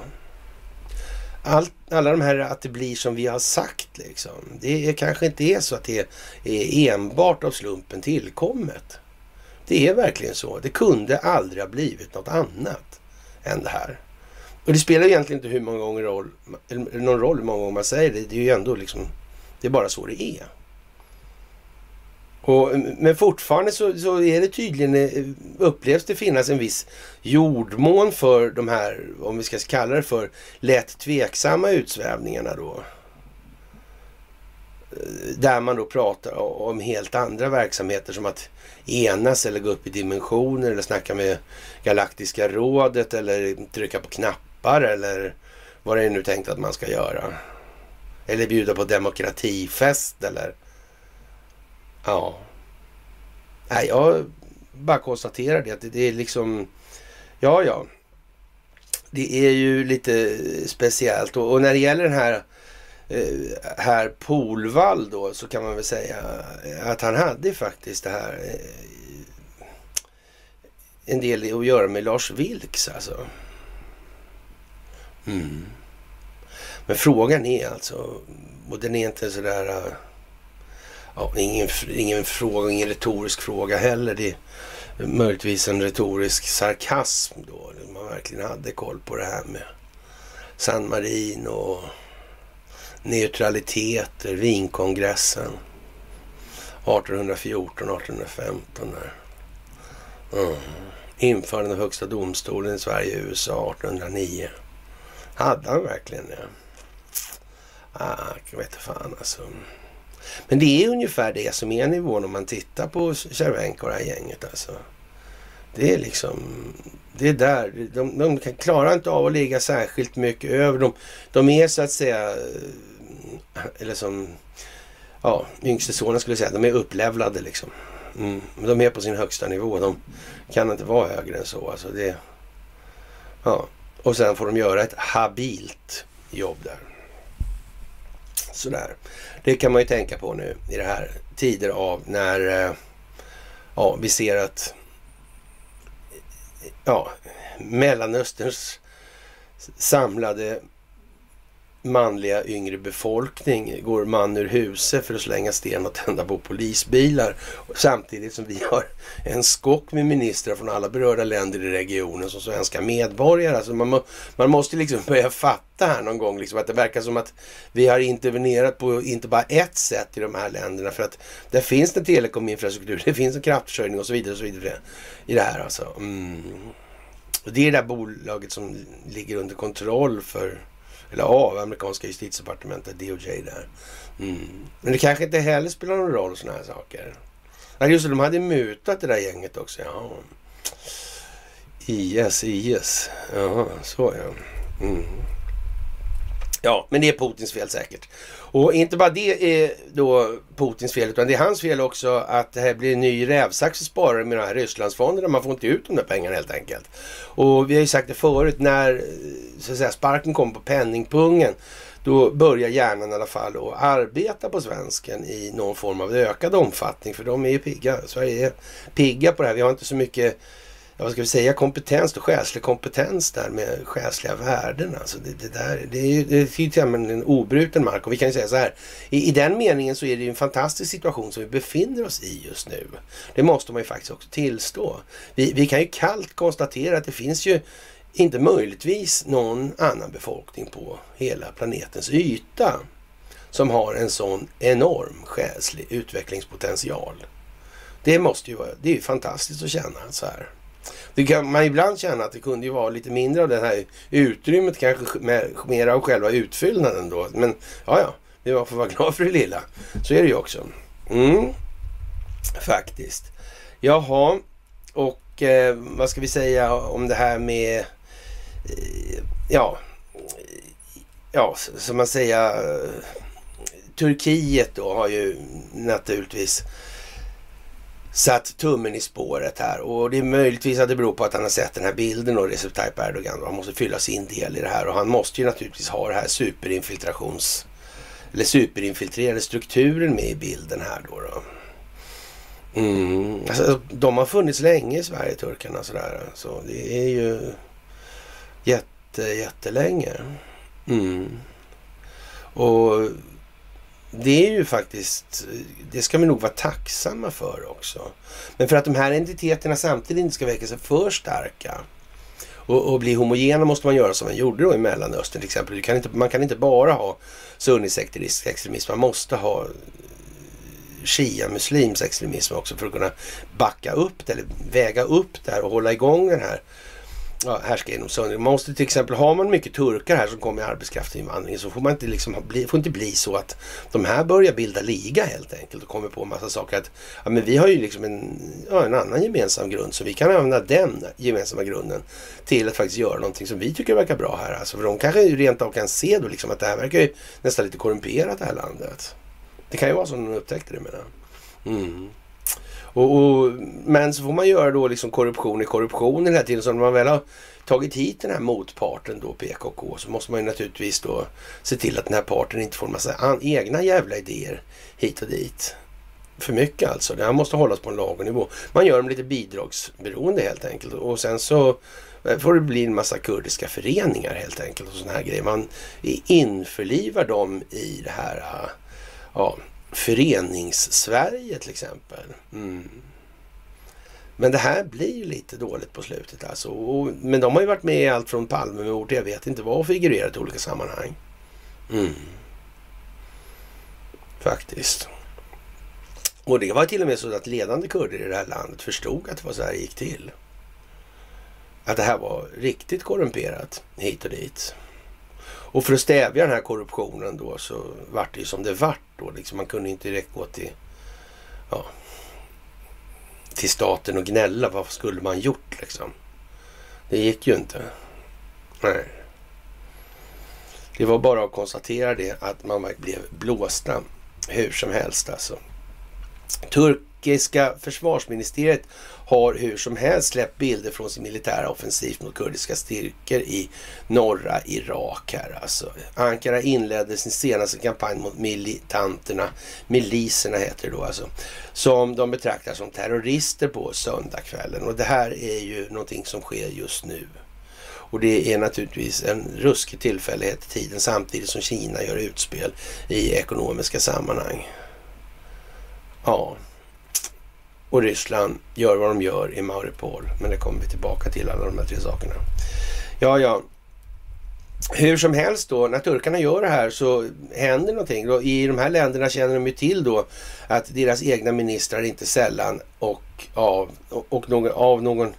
Speaker 1: All, alla de här att det blir som vi har sagt liksom. Det är, kanske inte är så att det är enbart av slumpen tillkommet. Det är verkligen så. Det kunde aldrig ha blivit något annat än det här. Och det spelar egentligen inte hur många gånger roll, någon roll hur många gånger man säger det. Det är ju ändå liksom, det är bara så det är. Och, men fortfarande så, så, är det tydligen, eh, upplevs det finnas en viss jordmån för de här, om vi ska kalla det för, lätt tveksamma utsvävningarna då. Eh, där man då pratar om helt andra verksamheter som att enas eller gå upp i dimensioner eller snacka med Galaktiska rådet eller trycka på knappar eller vad det är nu tänkt att man ska göra. Eller bjuda på demokratifest eller Ja. Nej, jag bara konstaterar det. Att det är liksom... Ja, ja. Det är ju lite speciellt. Och, och när det gäller den här eh, här Polvall då så kan man väl säga att han hade faktiskt det här eh, en del att göra med Lars Vilks alltså. Mm. Men frågan är alltså, och den är inte sådär eh, Ja, ingen, ingen fråga, ingen retorisk fråga heller. Det är möjligtvis en retorisk sarkasm då. Man verkligen hade koll på det här med San Marino och neutraliteter, Wienkongressen 1814, 1815 där. Mm. Införande av högsta domstolen i Sverige och USA 1809. Hade han verkligen det? Ah, jag vet inte fan alltså. Men det är ungefär det som är nivån om man tittar på Cervenka och det här gänget alltså. Det är liksom, det är där. De, de klarar inte av att ligga särskilt mycket över. De, de är så att säga, eh, eller som ja, yngste sonen skulle säga, de är upplevlade liksom. Mm. De är på sin högsta nivå. De kan inte vara högre än så. Alltså det, ja. Och sen får de göra ett habilt jobb där. Sådär. Det kan man ju tänka på nu i det här tider av när eh, ja, vi ser att ja, Mellanösterns samlade manliga yngre befolkning går man ur huset för att slänga sten och tända på polisbilar. Samtidigt som vi har en skock med ministrar från alla berörda länder i regionen som svenska medborgare. Alltså man, må, man måste liksom börja fatta här någon gång liksom att det verkar som att vi har intervenerat på inte bara ett sätt i de här länderna för att där finns det telekominfrastruktur, det finns en kraftförsörjning och så vidare och så vidare i det här alltså. Mm. Och det är det där bolaget som ligger under kontroll för eller av amerikanska justitiedepartementet, DOJ där. Mm. Men det kanske inte heller spelar någon roll sådana här saker. Nej just det, de hade mutat det där gänget också. Ja. IS, IS. Ja, så ja. Mm. Ja, men det är Putins fel säkert. Och inte bara det är då Putins fel, utan det är hans fel också att det här blir en ny rävsax att sparare med de här Rysslandsfonderna. Man får inte ut de där pengarna helt enkelt. Och vi har ju sagt det förut, när så att säga, sparken kommer på penningpungen, då börjar hjärnan i alla fall att arbeta på svensken i någon form av ökad omfattning. För de är ju pigga. Sverige är pigga på det här. Vi har inte så mycket vad ska vi säga, kompetens, och själslig kompetens där med själsliga värden. Alltså det, det, där, det är ju det är en obruten mark och vi kan ju säga så här, i, i den meningen så är det ju en fantastisk situation som vi befinner oss i just nu. Det måste man ju faktiskt också tillstå. Vi, vi kan ju kallt konstatera att det finns ju inte möjligtvis någon annan befolkning på hela planetens yta som har en sån enorm själslig utvecklingspotential. Det måste ju vara, det är ju fantastiskt att känna så här. Det kan man ibland känna att det kunde ju vara lite mindre av det här utrymmet, kanske mer av själva utfyllnaden då. Men ja, ja, vi får vara glad för det lilla. Så är det ju också. Mm, faktiskt. Jaha, och eh, vad ska vi säga om det här med, eh, ja, ja, som man säger, eh, Turkiet då har ju naturligtvis satt tummen i spåret här och det är möjligtvis att det beror på att han har sett den här bilden och Recep Tayyip Erdogan och han måste fylla sin del i det här och han måste ju naturligtvis ha det här superinfiltrations eller superinfiltrerade strukturen med i bilden här då. då. Mm. Alltså, de har funnits länge i Sverige, turkarna. Sådär. Så det är ju jätte, jättelänge. Mm. Och det är ju faktiskt, det ska vi nog vara tacksamma för också. Men för att de här entiteterna samtidigt inte ska väcka sig för starka och, och bli homogena måste man göra som man gjorde då i Mellanöstern till exempel. Kan inte, man kan inte bara ha sunnisekteristisk extremism, man måste ha shia-muslims extremism också för att kunna backa upp det eller väga upp det här och hålla igång den här ja, härska genom sönder. Man måste till exempel, har man mycket turkar här som kommer i arbetskraftsinvandring så får man inte liksom bli, får inte bli så att de här börjar bilda liga helt enkelt och kommer på en massa saker. Att, ja, men vi har ju liksom en, ja, en annan gemensam grund så vi kan använda den gemensamma grunden till att faktiskt göra någonting som vi tycker verkar bra här. Alltså, för de kanske rent av kan se då liksom att det här verkar ju nästan lite korrumperat det här landet. Det kan ju vara så de upptäckte det menar mm. Och, och, men så får man göra då liksom korruption i korruption hela tiden. Så när man väl har tagit hit den här motparten då, PKK, så måste man ju naturligtvis då se till att den här parten inte får en massa egna jävla idéer hit och dit. För mycket alltså. Det här måste hållas på en lagom nivå. Man gör dem lite bidragsberoende helt enkelt. Och sen så eh, får det bli en massa kurdiska föreningar helt enkelt och sådana här grejer. Man införlivar dem i det här ah, ja, Förenings-Sverige till exempel. Mm. Men det här blir ju lite dåligt på slutet alltså. Och, men de har ju varit med i allt från Palmemord till jag vet inte vad och figurerat i olika sammanhang. Mm. Faktiskt. Och det var till och med så att ledande kurder i det här landet förstod att det var så här det gick till. Att det här var riktigt korrumperat hit och dit. Och för att stävja den här korruptionen då så vart det ju som det vart då. Liksom man kunde inte direkt gå till, ja, till staten och gnälla. Vad skulle man gjort liksom? Det gick ju inte. Nej. Det var bara att konstatera det att man blev blåsta hur som helst alltså. Turkiska försvarsministeriet har hur som helst släppt bilder från sin militära offensiv mot kurdiska styrkor i norra Irak. här alltså. Ankara inledde sin senaste kampanj mot militanterna, miliserna heter det då alltså, som de betraktar som terrorister på söndagskvällen. Och det här är ju någonting som sker just nu. Och det är naturligtvis en ruskig tillfällighet i tiden samtidigt som Kina gör utspel i ekonomiska sammanhang. Ja, och Ryssland gör vad de gör i Mariupol. Men det kommer vi tillbaka till, alla de här tre sakerna. Ja, ja. Hur som helst då, när turkarna gör det här så händer någonting. Då, I de här länderna känner de ju till då att deras egna ministrar inte sällan och av, och någon, av någon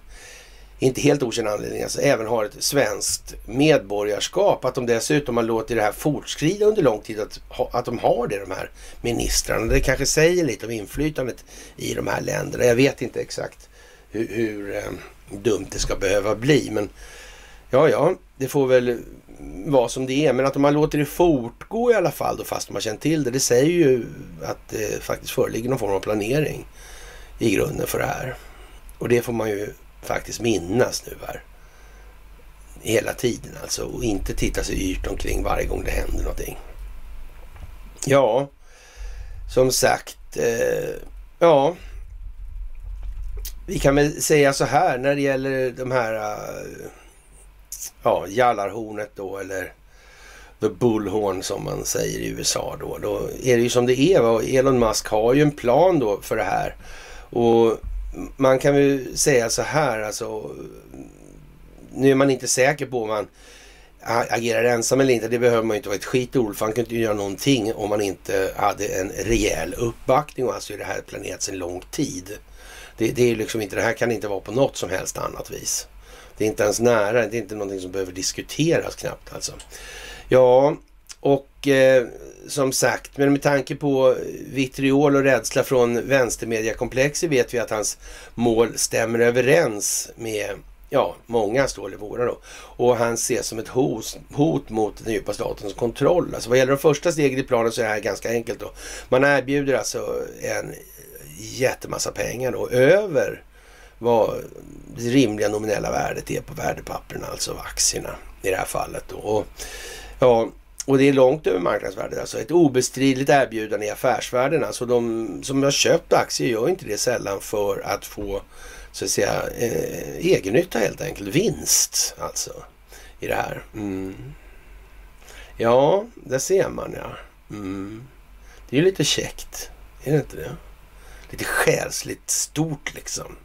Speaker 1: inte helt okänd anledning, alltså även har ett svenskt medborgarskap. Att de dessutom har låtit det här fortskrida under lång tid, att, att de har det, de här ministrarna. Det kanske säger lite om inflytandet i de här länderna. Jag vet inte exakt hur, hur eh, dumt det ska behöva bli, men ja, ja, det får väl vara som det är. Men att de har låtit det fortgå i alla fall, då, fast de har känt till det, det säger ju att det faktiskt föreligger någon form av planering i grunden för det här. Och det får man ju faktiskt minnas nu här. Hela tiden alltså och inte titta sig yrt omkring varje gång det händer någonting. Ja, som sagt, eh, ja. Vi kan väl säga så här när det gäller de här, eh, ja, jallarhornet då eller the bullhorn som man säger i USA då. Då är det ju som det är. Va? Elon Musk har ju en plan då för det här. Och man kan väl säga så här alltså. Nu är man inte säker på om man agerar ensam eller inte. Det behöver man ju inte vara ett skit för Han kunde inte göra någonting om man inte hade en rejäl uppbackning och alltså i det här planerat sedan lång tid. Det, det, är liksom inte, det här kan inte vara på något som helst annat vis. Det är inte ens nära, det är inte någonting som behöver diskuteras knappt alltså. Ja, och eh, som sagt, men med tanke på vitriol och rädsla från vänstermediakomplexet vet vi att hans mål stämmer överens med ja, många står det våra då. Och han ses som ett hot, hot mot den djupa statens kontroll. Alltså vad gäller de första stegen i planen så är det här ganska enkelt då. Man erbjuder alltså en jättemassa pengar då. Över vad det rimliga nominella värdet är på värdepapperna, alltså aktierna i det här fallet. Då. Och, ja, och det är långt över marknadsvärdet. Alltså ett obestridligt erbjudande i affärsvärlden. Alltså de som har köpt aktier gör inte det sällan för att få så att säga eh, egennytta helt enkelt. Vinst alltså i det här. Mm. Ja, det ser man ja. Mm. Det är ju lite käckt. Är det inte det? Lite själsligt stort liksom.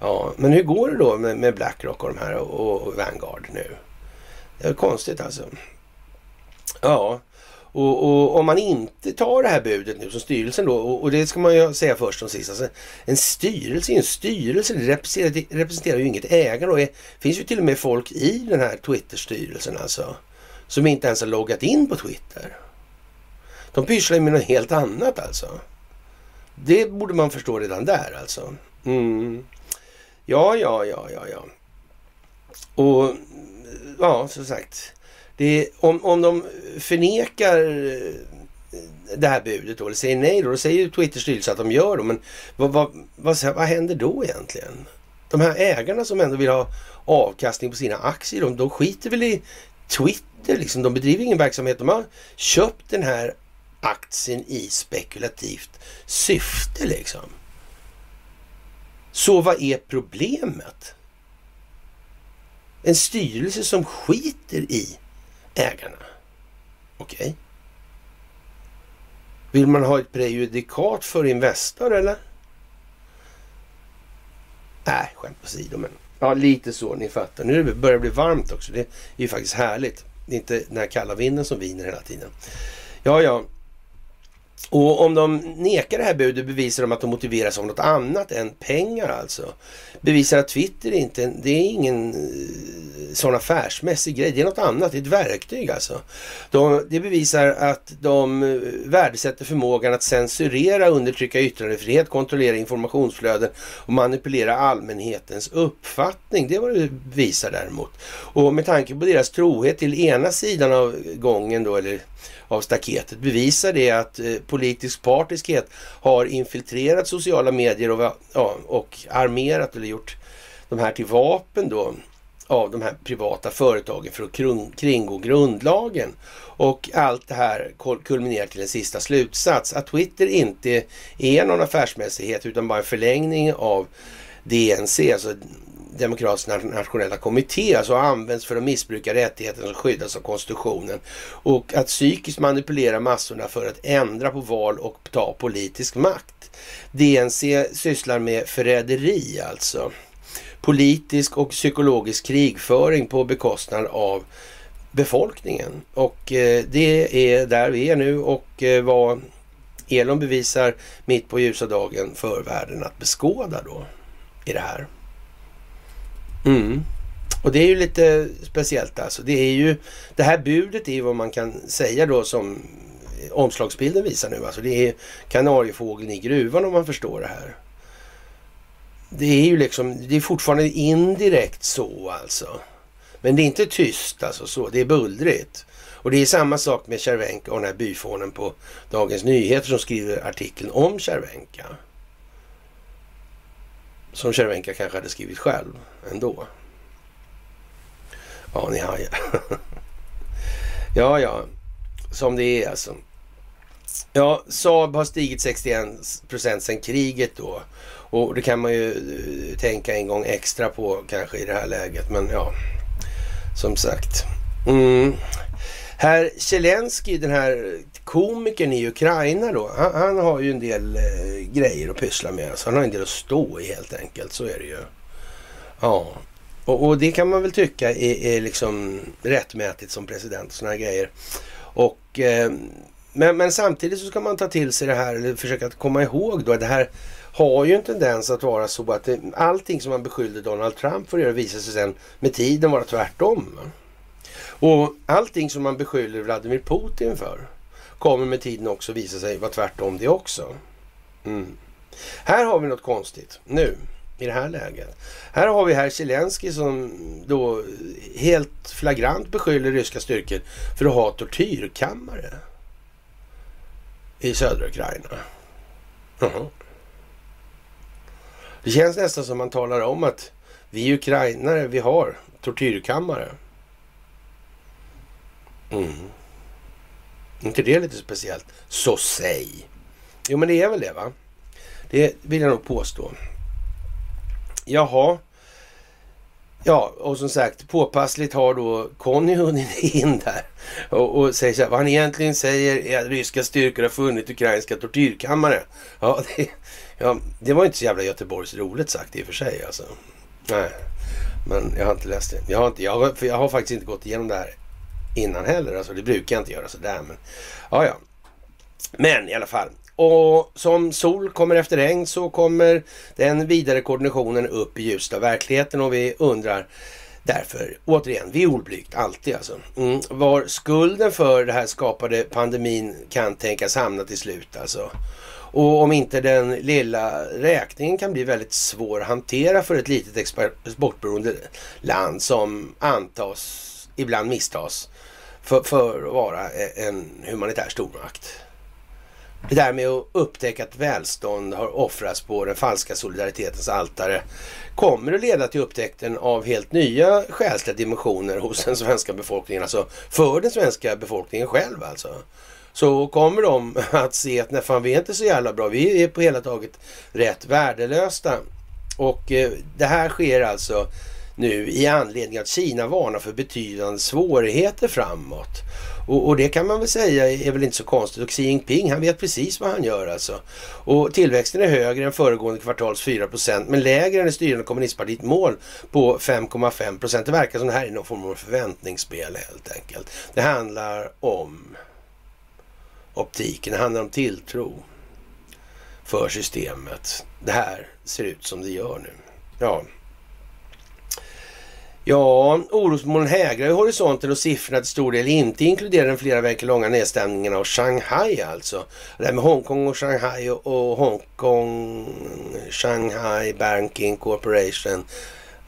Speaker 1: Ja, men hur går det då med, med Blackrock och de här och, och Vanguard nu? Det är konstigt alltså. Ja, och, och, om man inte tar det här budet nu som styrelsen då, och, och det ska man ju säga först som sist. Alltså, en styrelse är en styrelse, det representerar, det representerar ju inget ägande. Det finns ju till och med folk i den här Twitter-styrelsen alltså, som inte ens har loggat in på Twitter. De pysslar ju med något helt annat alltså. Det borde man förstå redan där alltså. Mm. Ja, ja, ja, ja, ja. Och ja, som sagt. Eh, om, om de förnekar eh, det här budet då, eller säger nej då, då säger ju Twitters styrelse att de gör det. Men vad, vad, vad, vad händer då egentligen? De här ägarna som ändå vill ha avkastning på sina aktier, de, de skiter väl i Twitter liksom. De bedriver ingen verksamhet. De har köpt den här aktien i spekulativt syfte liksom. Så vad är problemet? En styrelse som skiter i ägarna. Okej. Okay. Vill man ha ett prejudikat för Investor eller? Nej, skämt åsido men ja, lite så ni fattar. Nu börjar det bli varmt också. Det är ju faktiskt härligt. Det är inte den här kalla vinden som viner hela tiden. Ja, ja. Och om de nekar det här budet bevisar de att de motiveras av något annat än pengar alltså. Bevisar att Twitter inte, det är ingen eh, sån affärsmässig grej, det är något annat, det är ett verktyg alltså. De, det bevisar att de eh, värdesätter förmågan att censurera, undertrycka yttrandefrihet, kontrollera informationsflöden och manipulera allmänhetens uppfattning. Det är vad det visar däremot. Och med tanke på deras trohet till ena sidan av gången då, eller av staketet bevisar det att eh, politisk partiskhet har infiltrerat sociala medier och, ja, och armerat eller gjort de här till vapen då av de här privata företagen för att kringgå grundlagen. Och allt det här kulminerar till en sista slutsats. Att Twitter inte är någon affärsmässighet utan bara en förlängning av DNC, alltså Demokratiska nationella kommitté, alltså används för att missbruka rättigheter som skyddas av konstitutionen. Och att psykiskt manipulera massorna för att ändra på val och ta politisk makt. DNC sysslar med förräderi alltså. Politisk och psykologisk krigföring på bekostnad av befolkningen. Och eh, det är där vi är nu och eh, vad Elon bevisar mitt på ljusa dagen för världen att beskåda då i det här. Mm. Och det är ju lite speciellt alltså. Det, är ju, det här budet är ju vad man kan säga då som omslagsbilden visar nu. Alltså det är kanariefågeln i gruvan om man förstår det här. Det är ju liksom, det är fortfarande indirekt så alltså. Men det är inte tyst alltså så, det är bullrigt. Och det är samma sak med Cervenka och den här byfånen på Dagens Nyheter som skriver artikeln om Cervenka. Som Cervenka kanske hade skrivit själv ändå. Ja, ni hajar. ja, ja. Som det är alltså. Ja, Saab har stigit 61 procent sedan kriget då. Och det kan man ju eh, tänka en gång extra på kanske i det här läget. Men ja, som sagt. Mm. Herr Zelensky, den här komikern i Ukraina då, han, han har ju en del eh, grejer att pyssla med. Alltså, han har en del att stå i helt enkelt, så är det ju. Ja, och, och det kan man väl tycka är, är liksom rättmätigt som president och sådana grejer. Och, eh, men, men samtidigt så ska man ta till sig det här, eller försöka komma ihåg då att det här har ju en tendens att vara så att det, allting som man beskyllde Donald Trump för att göra visar sig sen med tiden vara tvärtom. Och allting som man beskyller Vladimir Putin för kommer med tiden också visa sig vara tvärtom det också. Mm. Här har vi något konstigt nu i det här läget. Här har vi herr Zelensky som då helt flagrant beskyller ryska styrkor för att ha tortyrkammare i södra Ukraina. Uh -huh. Det känns nästan som man talar om att vi ukrainare, vi har tortyrkammare. Mm. inte det lite speciellt? Så säg! Jo, men det är väl det, va? Det vill jag nog påstå. Jaha. Ja, och som sagt, påpassligt har då Conny hunnit in där och, och säger så här, vad han egentligen säger är att ryska styrkor har funnit ukrainska tortyrkammare. Ja, det, ja, det var inte så jävla Göteborgs roligt sagt i och för sig alltså. Nej, men jag har inte läst det. Jag har, inte, jag har, jag har faktiskt inte gått igenom det här innan heller. Alltså, det brukar jag inte göra sådär. Men, ja, ja. men i alla fall. Och som sol kommer efter regn så kommer den vidare koordinationen upp i ljuset av verkligheten och vi undrar därför återigen, violblygt alltid alltså. Mm, var skulden för det här skapade pandemin kan tänkas hamna till slut alltså. Och om inte den lilla räkningen kan bli väldigt svår att hantera för ett litet exportberoende land som antas, ibland misstas, för, för att vara e- en humanitär stormakt. Det där med att upptäcka att välstånd har offrats på den falska solidaritetens altare kommer att leda till upptäckten av helt nya själsliga dimensioner hos den svenska befolkningen, alltså för den svenska befolkningen själv alltså. Så kommer de att se att nej fan vi är inte så jävla bra, vi är på hela taget rätt värdelösa. Och eh, det här sker alltså nu i anledning att Kina varnar för betydande svårigheter framåt. Och, och, det kan man väl säga är väl inte så konstigt. Och Xi Jinping, han vet precis vad han gör alltså. Och tillväxten är högre än föregående kvartals 4 procent men lägre än det styrande kommunistpartiet mål på 5,5 procent. Det verkar som det här är någon form av förväntningsspel helt enkelt. Det handlar om optiken, det handlar om tilltro för systemet. Det här ser ut som det gör nu. Ja, Ja, orosmoln hägrar i horisonten och siffrorna till stor del inte inkluderar den flera veckor långa nedstämningen av Shanghai alltså. Det här med Hongkong och Shanghai och, Hongkong, Shanghai Banking Corporation,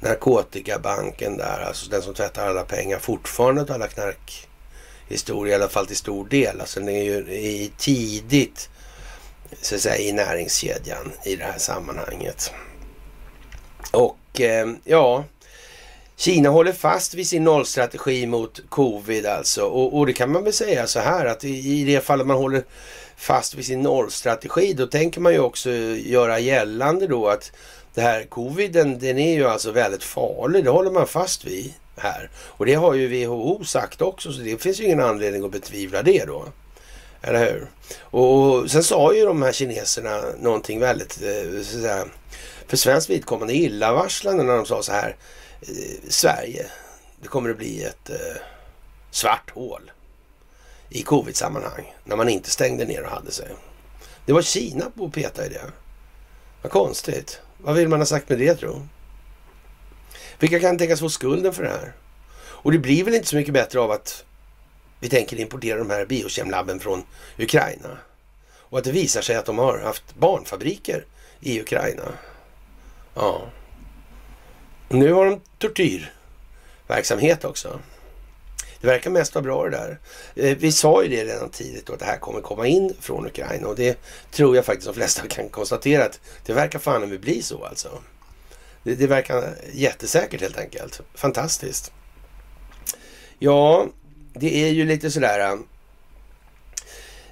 Speaker 1: narkotikabanken där, alltså den som tvättar alla pengar fortfarande av alla knarkhistorier, i alla fall till stor del. Alltså den är ju i tidigt så att säga, i näringskedjan i det här sammanhanget. Och eh, ja, Kina håller fast vid sin nollstrategi mot covid alltså. Och, och det kan man väl säga så här att i, i det fallet man håller fast vid sin nollstrategi då tänker man ju också göra gällande då att det här coviden den är ju alltså väldigt farlig. Det håller man fast vid här. Och det har ju WHO sagt också så det finns ju ingen anledning att betvivla det då. Eller hur? Och sen sa ju de här kineserna någonting väldigt, eh, så att säga, för svenskt vidkommande illavarslande när de sa så här. Eh, Sverige, det kommer att bli ett eh, svart hål i covid-sammanhang när man inte stängde ner och hade sig. Det var Kina på att peta i det. Vad konstigt. Vad vill man ha sagt med det tro? Vilka kan tänkas få skulden för det här? Och det blir väl inte så mycket bättre av att vi tänker importera de här biokemlabben från Ukraina. Och att det visar sig att de har haft barnfabriker i Ukraina. Ja. Nu har de tortyrverksamhet också. Det verkar mest vara bra det där. Eh, vi sa ju det redan tidigt då, att det här kommer komma in från Ukraina och det tror jag faktiskt de flesta kan konstatera att det verkar fan bli så alltså. Det, det verkar jättesäkert helt enkelt. Fantastiskt. Ja, det är ju lite sådär.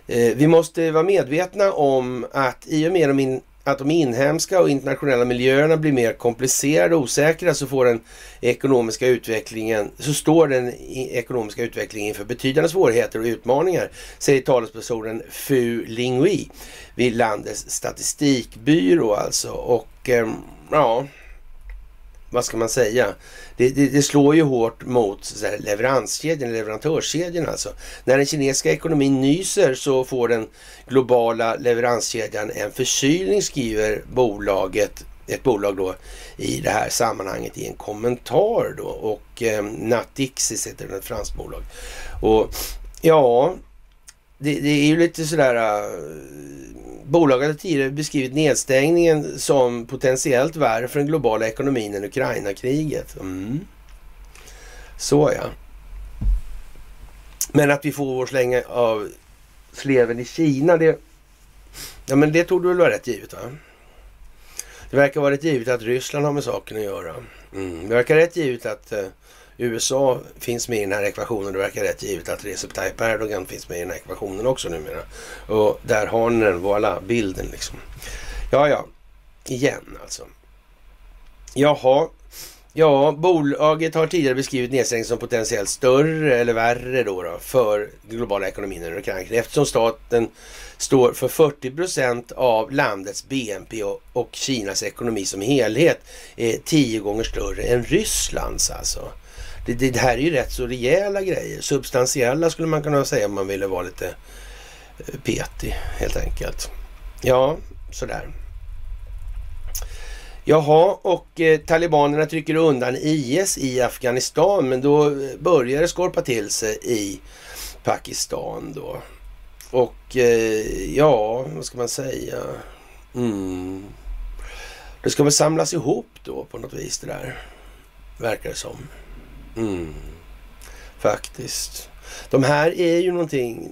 Speaker 1: Eh, vi måste vara medvetna om att i och med de att de inhemska och internationella miljöerna blir mer komplicerade och osäkra så får den ekonomiska utvecklingen, så står den ekonomiska utvecklingen inför betydande svårigheter och utmaningar, säger talespersonen Fu Lingui vid landets statistikbyrå alltså. Och ehm, ja, vad ska man säga? Det, det, det slår ju hårt mot så här, leveranskedjan, leverantörskedjan alltså. När den kinesiska ekonomin nyser så får den globala leveranskedjan en förkylning skriver bolaget ett bolag då i det här sammanhanget i en kommentar då och eh, Natixis heter det, ett franskt bolag. Och ja, det, det är ju lite sådär uh, Bolaget har tidigare beskrivit nedstängningen som potentiellt värre för den globala ekonomin än Ukraina-kriget. Mm. Så ja. Men att vi får vår slänga av sleven i Kina, det, ja, men det tog du väl vara rätt givet va? Det verkar vara rätt givet att Ryssland har med saken att göra. Mm. Det verkar rätt givet att eh, USA finns med i den här ekvationen. Det verkar rätt givet att Recep Tayyip Erdogan finns med i den här ekvationen också numera. Och där har ni den, voilà, bilden liksom. Ja, ja, igen alltså. Jaha, Ja, bolaget har tidigare beskrivit nedstängning som potentiellt större eller värre då, då för globala ekonomin i Ukraina. eftersom staten står för 40 procent av landets BNP och, och, Kinas ekonomi som helhet är tio gånger större än Rysslands alltså. Det, det, här är ju rätt så rejäla grejer. Substantiella skulle man kunna säga om man ville vara lite eh, petig helt enkelt. Ja, sådär. Jaha, och eh, talibanerna trycker undan IS i Afghanistan, men då börjar det skorpa till sig i Pakistan då. Och eh, ja, vad ska man säga? Mm. Det ska väl samlas ihop då på något vis det där, verkar det som. Mm. Faktiskt. De här är ju någonting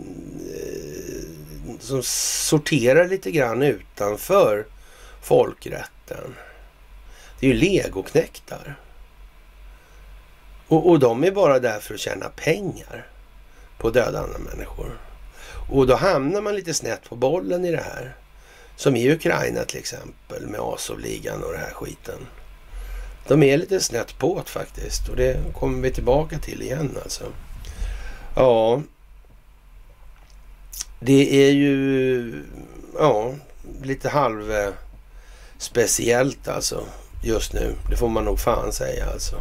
Speaker 1: eh, som sorterar lite grann utanför folkrätten. Det är ju legoknäktar. Och, och de är bara där för att tjäna pengar på att döda andra människor. Och då hamnar man lite snett på bollen i det här. Som i Ukraina till exempel med Azovligan och den här skiten. De är lite snett på det faktiskt och det kommer vi tillbaka till igen alltså. Ja, det är ju ja, lite halv speciellt alltså just nu. Det får man nog fan säga alltså.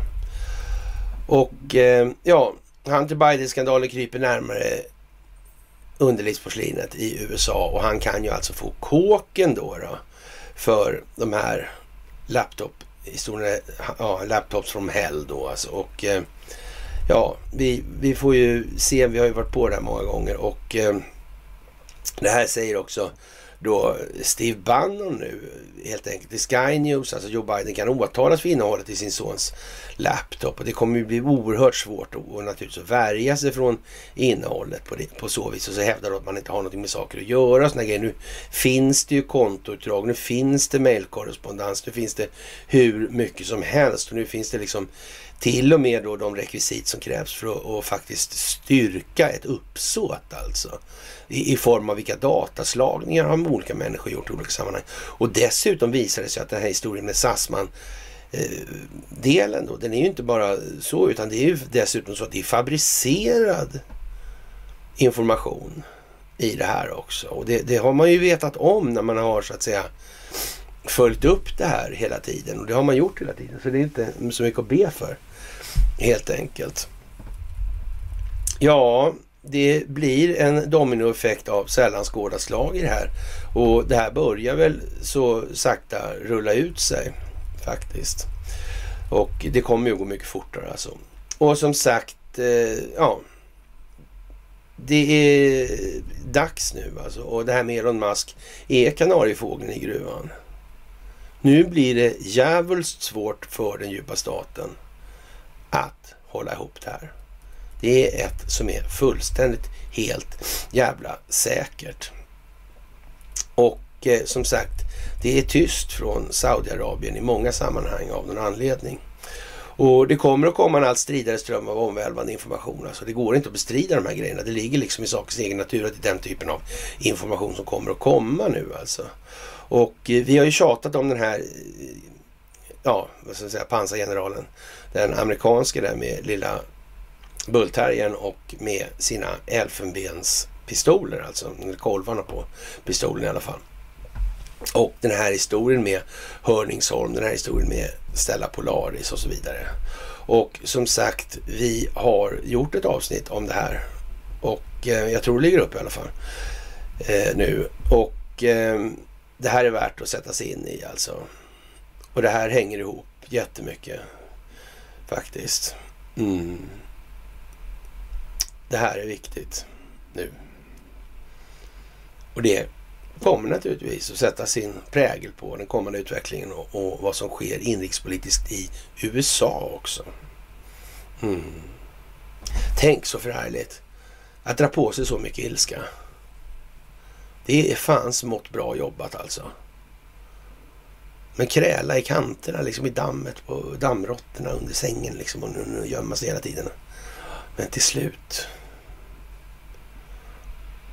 Speaker 1: Och eh, ja, Hunter Biden-skandalen kryper närmare underlivsporslinet i USA och han kan ju alltså få kåken då, då för de här laptop ja, laptops from hell då alltså. Och eh, ja, vi, vi får ju se, vi har ju varit på det här många gånger och eh, det här säger också då Steve Bannon nu helt enkelt i Sky News, alltså Joe Biden kan åtalas för innehållet i sin sons laptop och det kommer ju bli oerhört svårt att, och naturligtvis att värja sig från innehållet på, det, på så vis och så hävdar de att man inte har någonting med saker att göra. Såna grejer. Nu finns det ju kontoutdrag, nu finns det mejlkorrespondens, nu finns det hur mycket som helst och nu finns det liksom till och med då de rekvisit som krävs för att, faktiskt styrka ett uppsåt alltså i, i form av vilka dataslagningar har olika människor gjort i olika sammanhang. Och dessutom visar det sig att den här historien med Sassman eh, delen då, den är ju inte bara så utan det är ju dessutom så att det är fabricerad information i det här också. Och det, det, har man ju vetat om när man har så att säga följt upp det här hela tiden. Och det har man gjort hela tiden. Så det är inte så mycket att be för. Helt enkelt. Ja, det blir en dominoeffekt av sällan skådat slag i det här. Och det här börjar väl så sakta rulla ut sig faktiskt. Och det kommer ju gå mycket fortare alltså. Och som sagt, eh, ja. Det är dags nu alltså. Och det här med Elon Musk är kanariefågeln i gruvan. Nu blir det jävligt svårt för den djupa staten att hålla ihop det här. Det är ett som är fullständigt helt jävla säkert. Och eh, som sagt, det är tyst från Saudiarabien i många sammanhang av någon anledning. Och det kommer att komma en allt stridare ström av omvälvande information. Alltså det går inte att bestrida de här grejerna. Det ligger liksom i sakens egen natur att det är den typen av information som kommer att komma nu alltså. Och eh, vi har ju tjatat om den här, eh, ja, vad ska jag säga, pansargeneralen. Den amerikanske där med lilla Bullterriern och med sina elfenbenspistoler, alltså kolvarna på pistolen i alla fall. Och den här historien med Hörningsholm, den här historien med Stella Polaris och så vidare. Och som sagt, vi har gjort ett avsnitt om det här. Och eh, jag tror det ligger upp i alla fall eh, nu. Och eh, det här är värt att sätta sig in i alltså. Och det här hänger ihop jättemycket faktiskt. Mm. Det här är viktigt nu. Och det kommer naturligtvis att sätta sin prägel på den kommande utvecklingen och, och vad som sker inrikespolitiskt i USA också. Mm. Tänk så förhärligt att dra på sig så mycket ilska. Det är fan smått bra jobbat alltså. Men kräla i kanterna, liksom i dammet på dammråttorna under sängen liksom och gömma sig hela tiden. Men till slut.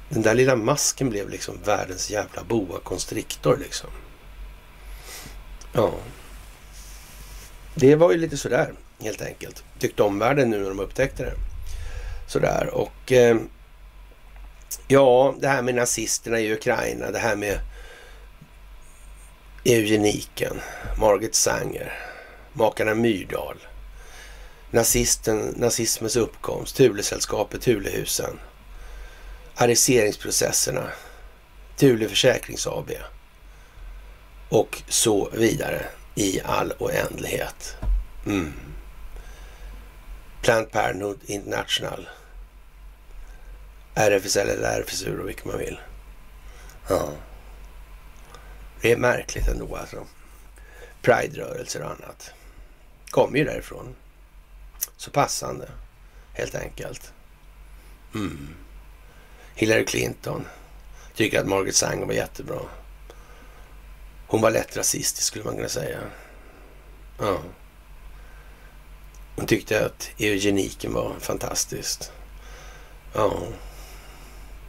Speaker 1: Den där lilla masken blev liksom världens jävla boa constrictor liksom. Ja. Det var ju lite sådär helt enkelt. Tyckte omvärlden nu när de upptäckte det. Sådär och eh, ja, det här med nazisterna i Ukraina, det här med eugeniken, Margit Sanger, makarna Myrdal, nazisten, nazismens uppkomst, Thulesällskapet, Thulehusen, ariseringsprocesserna, Thule Försäkrings AB och så vidare i all oändlighet. Mm. Planned Parenthood International. RFSL eller RFSU och vilket man vill. Ja. Det är märkligt ändå alltså. Pride-rörelser och annat. Kommer ju därifrån. Så passande, helt enkelt. Mm. Hillary Clinton tycker att Margaret Sanger var jättebra. Hon var lätt rasistisk skulle man kunna säga. Ja. Hon tyckte att eugeniken var fantastiskt. Ja.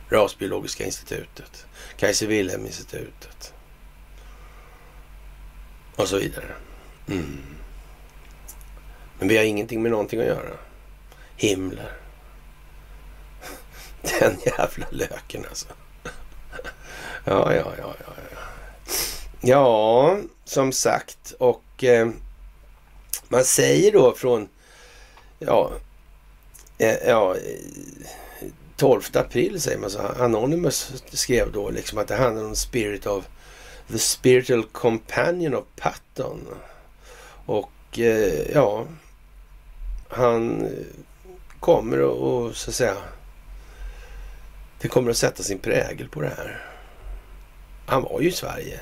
Speaker 1: Rasbiologiska institutet. Kaiser Wilhelm-institutet. Och så vidare. Mm. Men vi har ingenting med någonting att göra. Himmler. Den jävla löken alltså. Ja, ja, ja, ja. Ja, ja som sagt. Och eh, man säger då från ja, eh, ja, 12 april säger man så. Anonymous skrev då liksom att det handlar om spirit of the spiritual companion of Patton. Och eh, ja, han eh, kommer att så att säga det kommer att sätta sin prägel på det här. Han var ju i Sverige.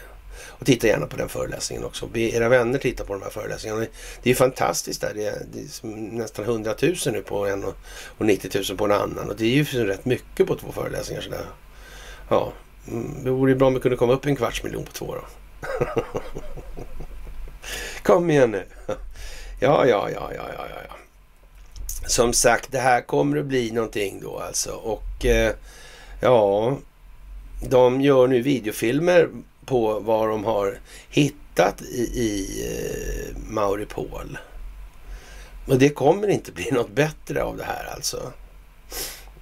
Speaker 1: Och titta gärna på den föreläsningen också. Be era vänner titta på de här föreläsningarna. Det är ju fantastiskt där. Det är, det är nästan 100 000 nu på en och, och 90 000 på en annan. Och det är ju rätt mycket på två föreläsningar. Sådär. Ja, mm, det vore ju bra om vi kunde komma upp en kvarts miljon på två då. Kom igen nu. Ja, ja, ja, ja, ja, ja. Som sagt, det här kommer att bli någonting då alltså. Och eh, Ja, de gör nu videofilmer på vad de har hittat i, i eh, Mauripol. Och det kommer inte bli något bättre av det här alltså.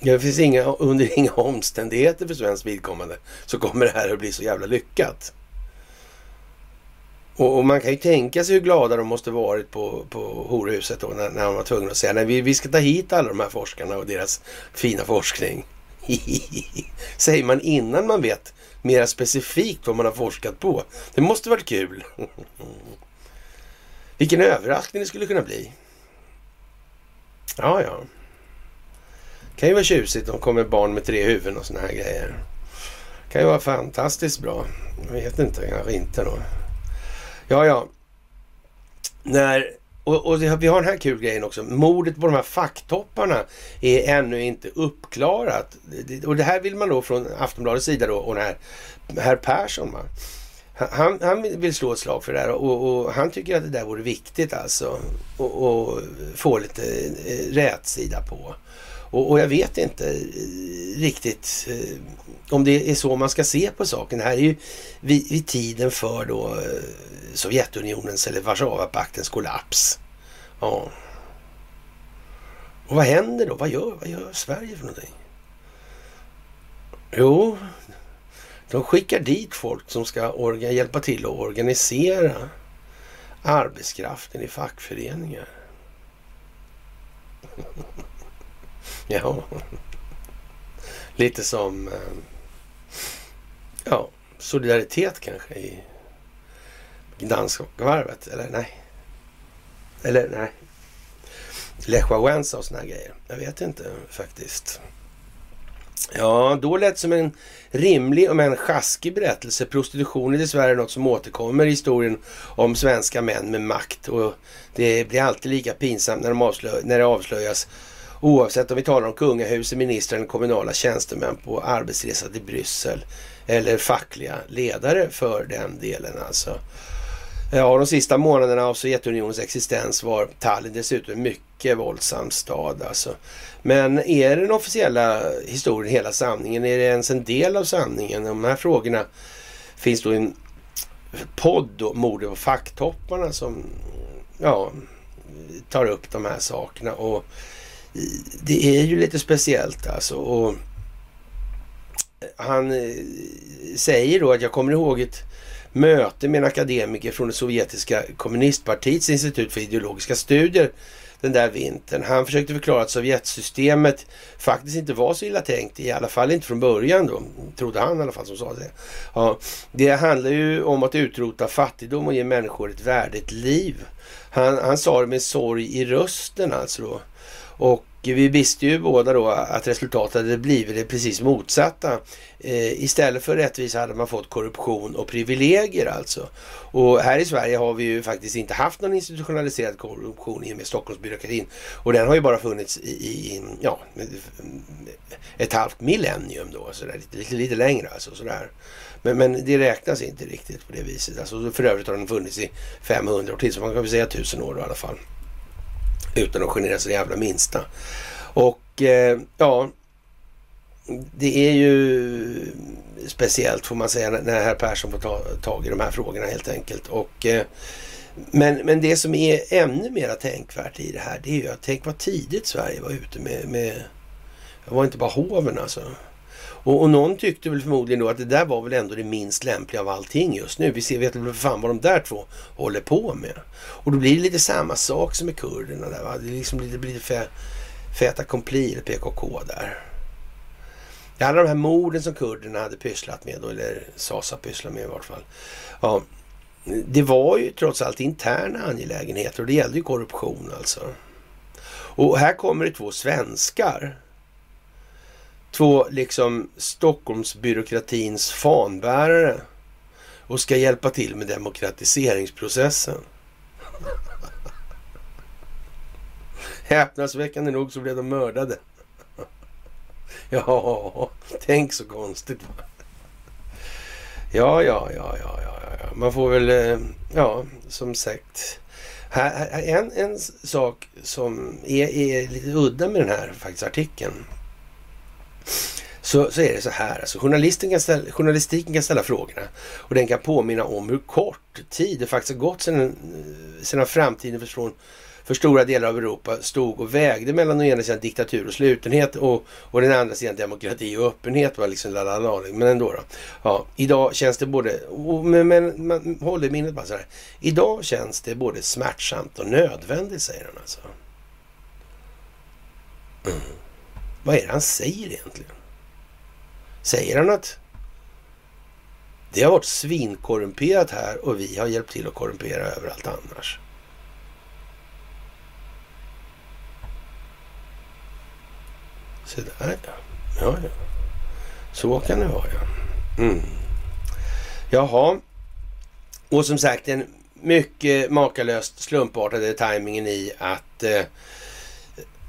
Speaker 1: Det finns inga, under inga omständigheter för svensk vidkommande så kommer det här att bli så jävla lyckat. Och, och, man kan ju tänka sig hur glada de måste varit på, på horhuset då när, när de var tvungna att säga nej vi, vi ska ta hit alla de här forskarna och deras fina forskning. Säger man innan man vet mera specifikt vad man har forskat på. Det måste varit kul. Vilken överraskning det skulle kunna bli. Ja, ja. Kan ju vara tjusigt om det kommer barn med tre huvuden och såna här grejer. Kan ju vara fantastiskt bra. Jag vet inte, kanske inte då. Ja, ja. När och, och, vi har den här kul grejen också. Mordet på de här facktopparna är ännu inte uppklarat. Och det här vill man då från Aftonbladets sida då och den här herr Persson. Va? Han, han vill slå ett slag för det här och, och han tycker att det där vore viktigt alltså. Och, och få lite eh, rätsida på. Och, och, jag vet inte eh, riktigt eh, om det är så man ska se på saken. Det här är ju vid, vid tiden för då eh, Sovjetunionens eller Warszawapaktens kollaps. Ja. Och vad händer då? Vad gör, vad gör Sverige för någonting? Jo, de skickar dit folk som ska orga, hjälpa till att organisera arbetskraften i fackföreningar. ja, lite som eh, ja, solidaritet kanske i Gdanskvarvet, eller nej. Eller nej. Lech Wałęsa och såna här grejer. Jag vet inte faktiskt. Ja, då lät det som en rimlig om en sjaskig berättelse. Prostitution är dessvärre något som återkommer i historien om svenska män med makt. Och det blir alltid lika pinsamt när, de avslö när det avslöjas. Oavsett om vi talar om kungahuset, ministrar eller kommunala tjänstemän på arbetsresa till Bryssel. Eller fackliga ledare för den delen alltså. Ja, de sista månaderna av Sovjetunionens existens var Tallinn dessutom en mycket våldsam stad. Alltså. Men är den officiella historien hela sanningen? Är det ens en del av sanningen? De här frågorna finns då i en podd, då, Mordet på facktopparna, som ja, tar upp de här sakerna. Och det är ju lite speciellt alltså. Och han eh, säger då att jag kommer ihåg ett möte med en akademiker från det sovjetiska kommunistpartiets institut för ideologiska studier den där vintern. Han försökte förklara att Sovjetsystemet faktiskt inte var så illa tänkt, i alla fall inte från början då, trodde han i alla fall som sa det. Ja, det handlar ju om att utrota fattigdom och ge människor ett värdigt liv. Han, han sa det med sorg i rösten alltså då. Och vi visste ju båda då att resultatet hade blivit det precis motsatta. Eh, istället för rättvisa hade man fått korruption och privilegier alltså. Och här i Sverige har vi ju faktiskt inte haft någon institutionaliserad korruption i och med Stockholmsbyråkratin. Och den har ju bara funnits i, i ja, ett halvt millennium då, så där, lite, lite, lite längre alltså. Sådär. Men, men det räknas inte riktigt på det viset. Alltså, för övrigt har den funnits i 500 år till, så man kan väl säga 1000 år i alla fall. Utan att genera sig det jävla minsta. Och eh, ja, det är ju speciellt får man säga när herr Persson får ta tag i de här frågorna helt enkelt. Och, eh, men, men det som är ännu mera tänkvärt i det här det är ju att tänk vad tidigt Sverige var ute med, med det var inte bara hoven alltså. Och, och, någon tyckte väl förmodligen då att det där var väl ändå det minst lämpliga av allting just nu. Vi ser, vet väl för fan vad de där två håller på med. Och då blir det lite samma sak som med kurderna där. Va? Det, liksom, blir lite fait accompli, eller PKK där. Alla de här morden som kurderna hade pysslat med, då, eller SASA pysslade med i vart fall. Ja, det var ju trots allt interna angelägenheter och det gällde ju korruption alltså. Och här kommer det två svenskar två liksom Stockholmsbyråkratins fanbärare och ska hjälpa till med demokratiseringsprocessen. Häpnadsväckande nog så blev de mördade. ja, tänk så konstigt. Ja, ja, ja, ja, ja, ja. Man får väl, eh, ja, som sagt. En, en sak som är, är lite udda med den här faktiskt artikeln så, så är det så här. Alltså, journalisten kan ställa, journalistiken kan ställa frågorna och den kan påminna om hur kort tid det faktiskt har gått sedan, eh, sedan framtiden från för stora delar av Europa stod och vägde mellan å ena sidan diktatur och slutenhet och, och den andra sidan demokrati och öppenhet. Va? liksom lalala, liksom. men ändå. Då. Ja, idag känns det både, men, men man håller minnet bara så här. Idag känns det både smärtsamt och nödvändigt, säger han alltså. Mm. Vad är det han säger egentligen? Säger han att det har varit svinkorrumperat här och vi har hjälpt till att korrumpera överallt annars? Så där ja. Ja, ja. Så kan det vara ja. Mm. Jaha. Och som sagt en mycket makalöst slumpartade tajmingen i att eh,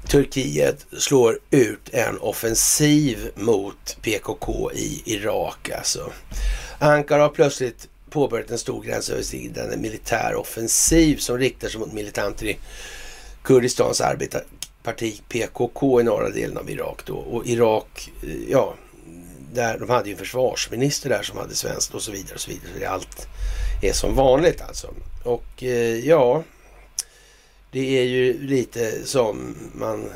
Speaker 1: Turkiet slår ut en offensiv mot PKK i Irak alltså. Ankara har plötsligt påbörjat en stor gränsöverskridande militär offensiv som riktar sig mot militanter i Kurdistans arbetarparti PKK i norra delen av Irak då. Och Irak, eh, ja, där, de hade ju en försvarsminister där som hade svenskt och så vidare och så vidare. Allt är som vanligt alltså. Och eh, ja, det är ju lite som man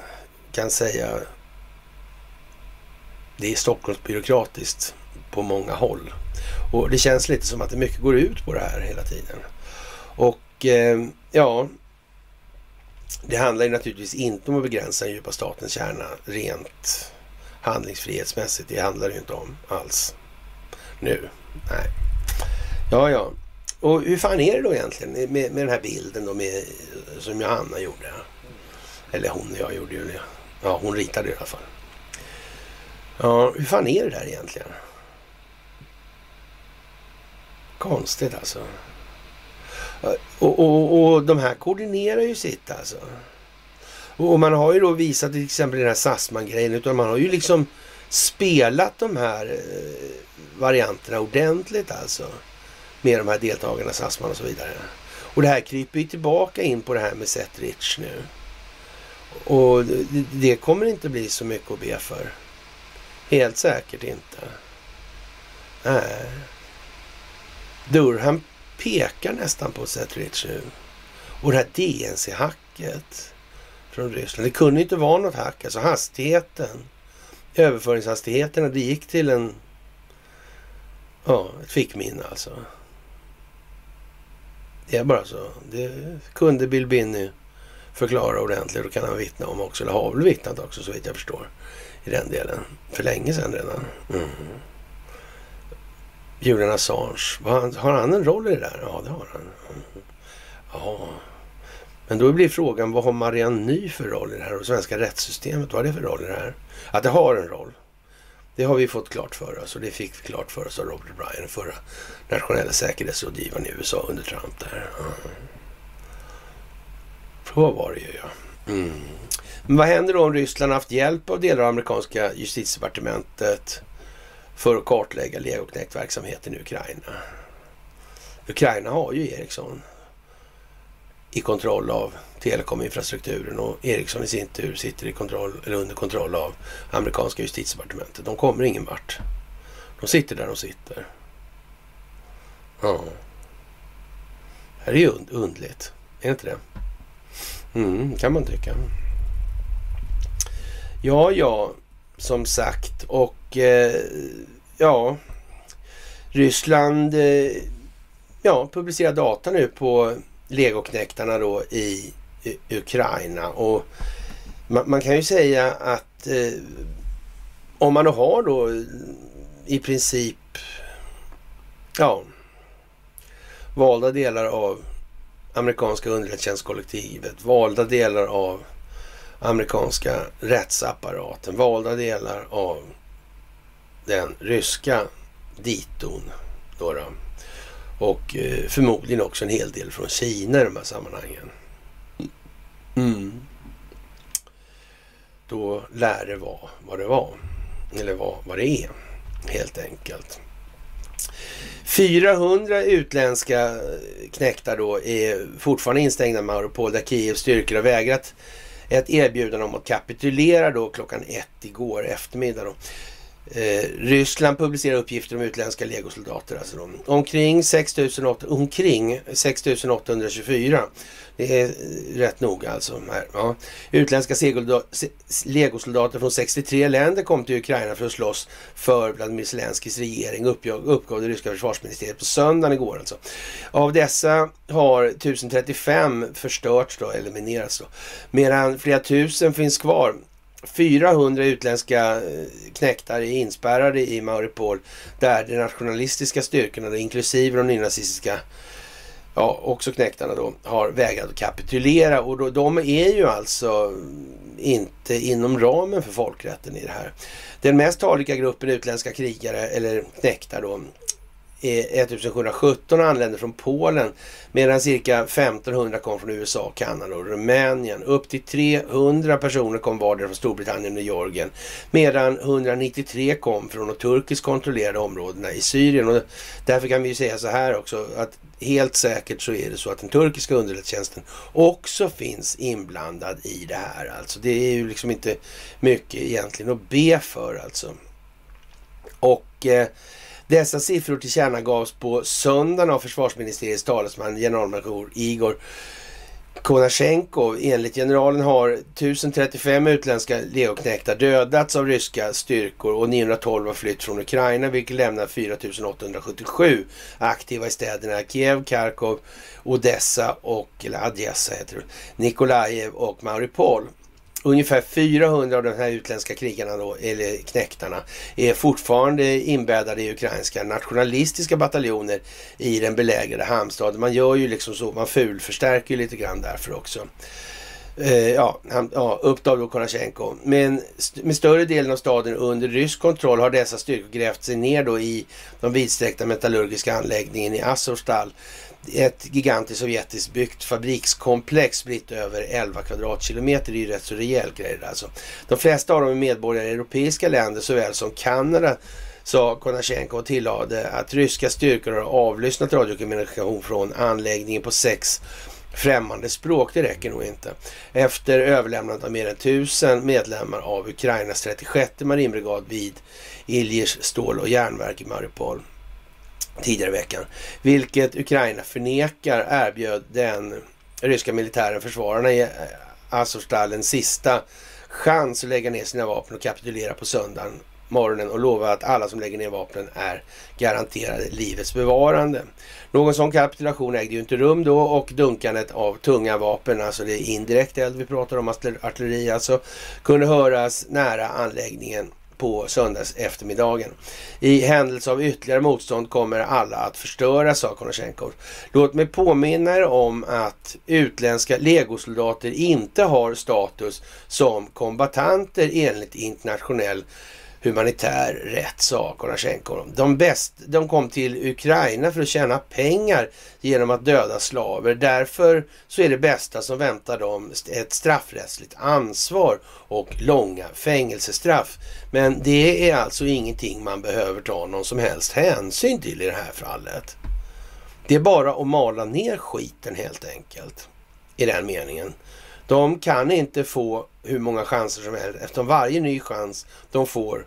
Speaker 1: kan säga det är Stockholmsbyråkratiskt på många håll. Och det känns lite som att det mycket går ut på det här hela tiden. Och eh, ja, det handlar ju naturligtvis inte om att begränsa den djupa statens kärna rent handlingsfrihetsmässigt. Det handlar det ju inte om alls nu. Nej. Ja, ja. Och hur fan är det då egentligen med, med den här bilden då med, som Johanna gjorde? Eller hon och jag gjorde ju det. Ja, hon ritade i alla fall. Ja, hur fan är det där egentligen? Konstigt alltså. Och, och, och de här koordinerar ju sitt alltså. Och man har ju då visat till exempel den här Sassman-grejen. Utan man har ju liksom spelat de här eh, varianterna ordentligt alltså med de här deltagarna, Sassman och så vidare. Och det här kryper ju tillbaka in på det här med Seth Rich nu. Och det, kommer inte bli så mycket att be för. Helt säkert inte. Nej. Durham pekar nästan på Seth Rich nu. Och det här DNC-hacket från Ryssland. Det kunde inte vara något hack. Alltså hastigheten, Överföringshastigheten. det gick till en... Ja, ett fickminne alltså. Det är bara så. Det kunde Bill Binney förklara ordentligt och kan han vittna om också. Eller har väl vittnat också så vitt jag förstår. I den delen. För länge sedan redan. Mm. Julian Assange. Har han en roll i det där? Ja, det har han. Mm. Ja. Men då blir frågan, vad har Marianne Ny för roll i det här? Och svenska rättssystemet, vad är det för roll i det här? Att det har en roll. Det har vi fått klart för oss och det fick vi klart för oss av Robert Bryan, den förra nationella säkerhetsrådgivaren i USA under Trump. Där. Mm. Så var det ju ja. Mm. Men vad händer då om Ryssland haft hjälp av delar av amerikanska justitiedepartementet för att kartlägga legoknektverksamheten i Ukraina? Ukraina har ju Ericsson i kontroll av telekominfrastrukturen och Ericsson i sin tur sitter i kontroll, eller under kontroll av amerikanska justitiedepartementet. De kommer ingen vart. De sitter där de sitter. Ja. Det här är ju und undligt. Är det inte det? Mm, kan man tycka. Ja, ja, som sagt. Och eh, ja, Ryssland eh, ja, publicerar data nu på legoknäktarna då i Ukraina. Och man, man kan ju säga att eh, om man då har då i princip ja, valda delar av amerikanska underrättelsetjänstkollektivet, valda delar av amerikanska rättsapparaten, valda delar av den ryska diton. Då, då och eh, förmodligen också en hel del från Kina i de här sammanhangen. Mm. Då lär det vara vad det var. Eller vad, vad det är, helt enkelt. 400 utländska knäktar då är fortfarande instängda med Europol där Kievs styrkor har vägrat ett erbjudande om att kapitulera då klockan ett igår eftermiddag. Då. Eh, Ryssland publicerar uppgifter om utländska legosoldater. Alltså de, omkring, 6 omkring 6824. Det är eh, rätt noga alltså. Här, ja. Utländska legosoldater från 63 länder kom till Ukraina för att slåss för Vladimir Zelenskyjs regering, uppgav, uppgav det ryska försvarsministeriet på söndagen igår. Alltså. Av dessa har 1035 förstörts då, eliminerats då, medan flera tusen finns kvar 400 utländska eh, knäktar är inspärrade i Mauripol där de nationalistiska styrkorna, inklusive de nynazistiska, ja också knäktarna då, har vägrat att kapitulera. Och då, de är ju alltså inte inom ramen för folkrätten i det här. Den mest talrika gruppen utländska krigare, eller knäktar då, 1717 anlände från Polen medan cirka 1500 kom från USA, Kanada och Rumänien. Upp till 300 personer kom vardera från Storbritannien och Georgien medan 193 kom från de turkiskt kontrollerade områdena i Syrien. Och därför kan vi säga så här också att helt säkert så är det så att den turkiska underrättelsetjänsten också finns inblandad i det här. Alltså det är ju liksom inte mycket egentligen att be för alltså. Och eh, dessa siffror tillkännagavs på söndagen av försvarsministeriets talesman generalmajor Igor Konashenko. Enligt generalen har 1035 utländska legoknektar dödats av ryska styrkor och 912 har flytt från Ukraina vilket lämnar 4877 aktiva i städerna Kiev, Kharkov, Odessa och, eller Adessa heter det, Nikolajev och Mariupol. Ungefär 400 av de här utländska krigarna då, eller knäktarna, är fortfarande inbäddade i ukrainska nationalistiska bataljoner i den belägrade hamnstaden. Man gör ju liksom så, man fulförstärker ju lite grann därför också. Eh, ja, han, ja, uppgav då Konasjenko. Men med större delen av staden under rysk kontroll har dessa styrkor grävt sig ner då i de vidsträckta metallurgiska anläggningen i Azovstal ett gigantiskt sovjetiskt byggt fabrikskomplex spritt över 11 kvadratkilometer. Det är ju rätt så rejäl grej alltså. De flesta av dem är medborgare i europeiska länder såväl som Kanada sa Konasjenko och tillade att ryska styrkor har avlyssnat radiokommunikation från anläggningen på sex främmande språk. Det räcker nog inte. Efter överlämnandet av mer än tusen medlemmar av Ukrainas 36 marinbrigad vid Iljers stål och järnverk i Mariupol tidigare i veckan. Vilket Ukraina förnekar erbjöd den ryska militären försvararna i eh, Azovstal en sista chans att lägga ner sina vapen och kapitulera på söndagen morgonen och lova att alla som lägger ner vapnen är garanterade livets bevarande. Någon sån kapitulation ägde ju inte rum då och dunkandet av tunga vapen, alltså det är indirekt eld vi pratar om, artilleri alltså, kunde höras nära anläggningen på söndags eftermiddagen. I händelse av ytterligare motstånd kommer alla att förstöras, sa Konasjenkov. Låt mig påminna er om att utländska legosoldater inte har status som kombatanter enligt internationell humanitär rätt, sa Konasjenko. De, bäst, de kom till Ukraina för att tjäna pengar genom att döda slaver. Därför så är det bästa som väntar dem ett straffrättsligt ansvar och långa fängelsestraff. Men det är alltså ingenting man behöver ta någon som helst hänsyn till i det här fallet. Det är bara att mala ner skiten helt enkelt. I den meningen. De kan inte få hur många chanser som helst eftersom varje ny chans de får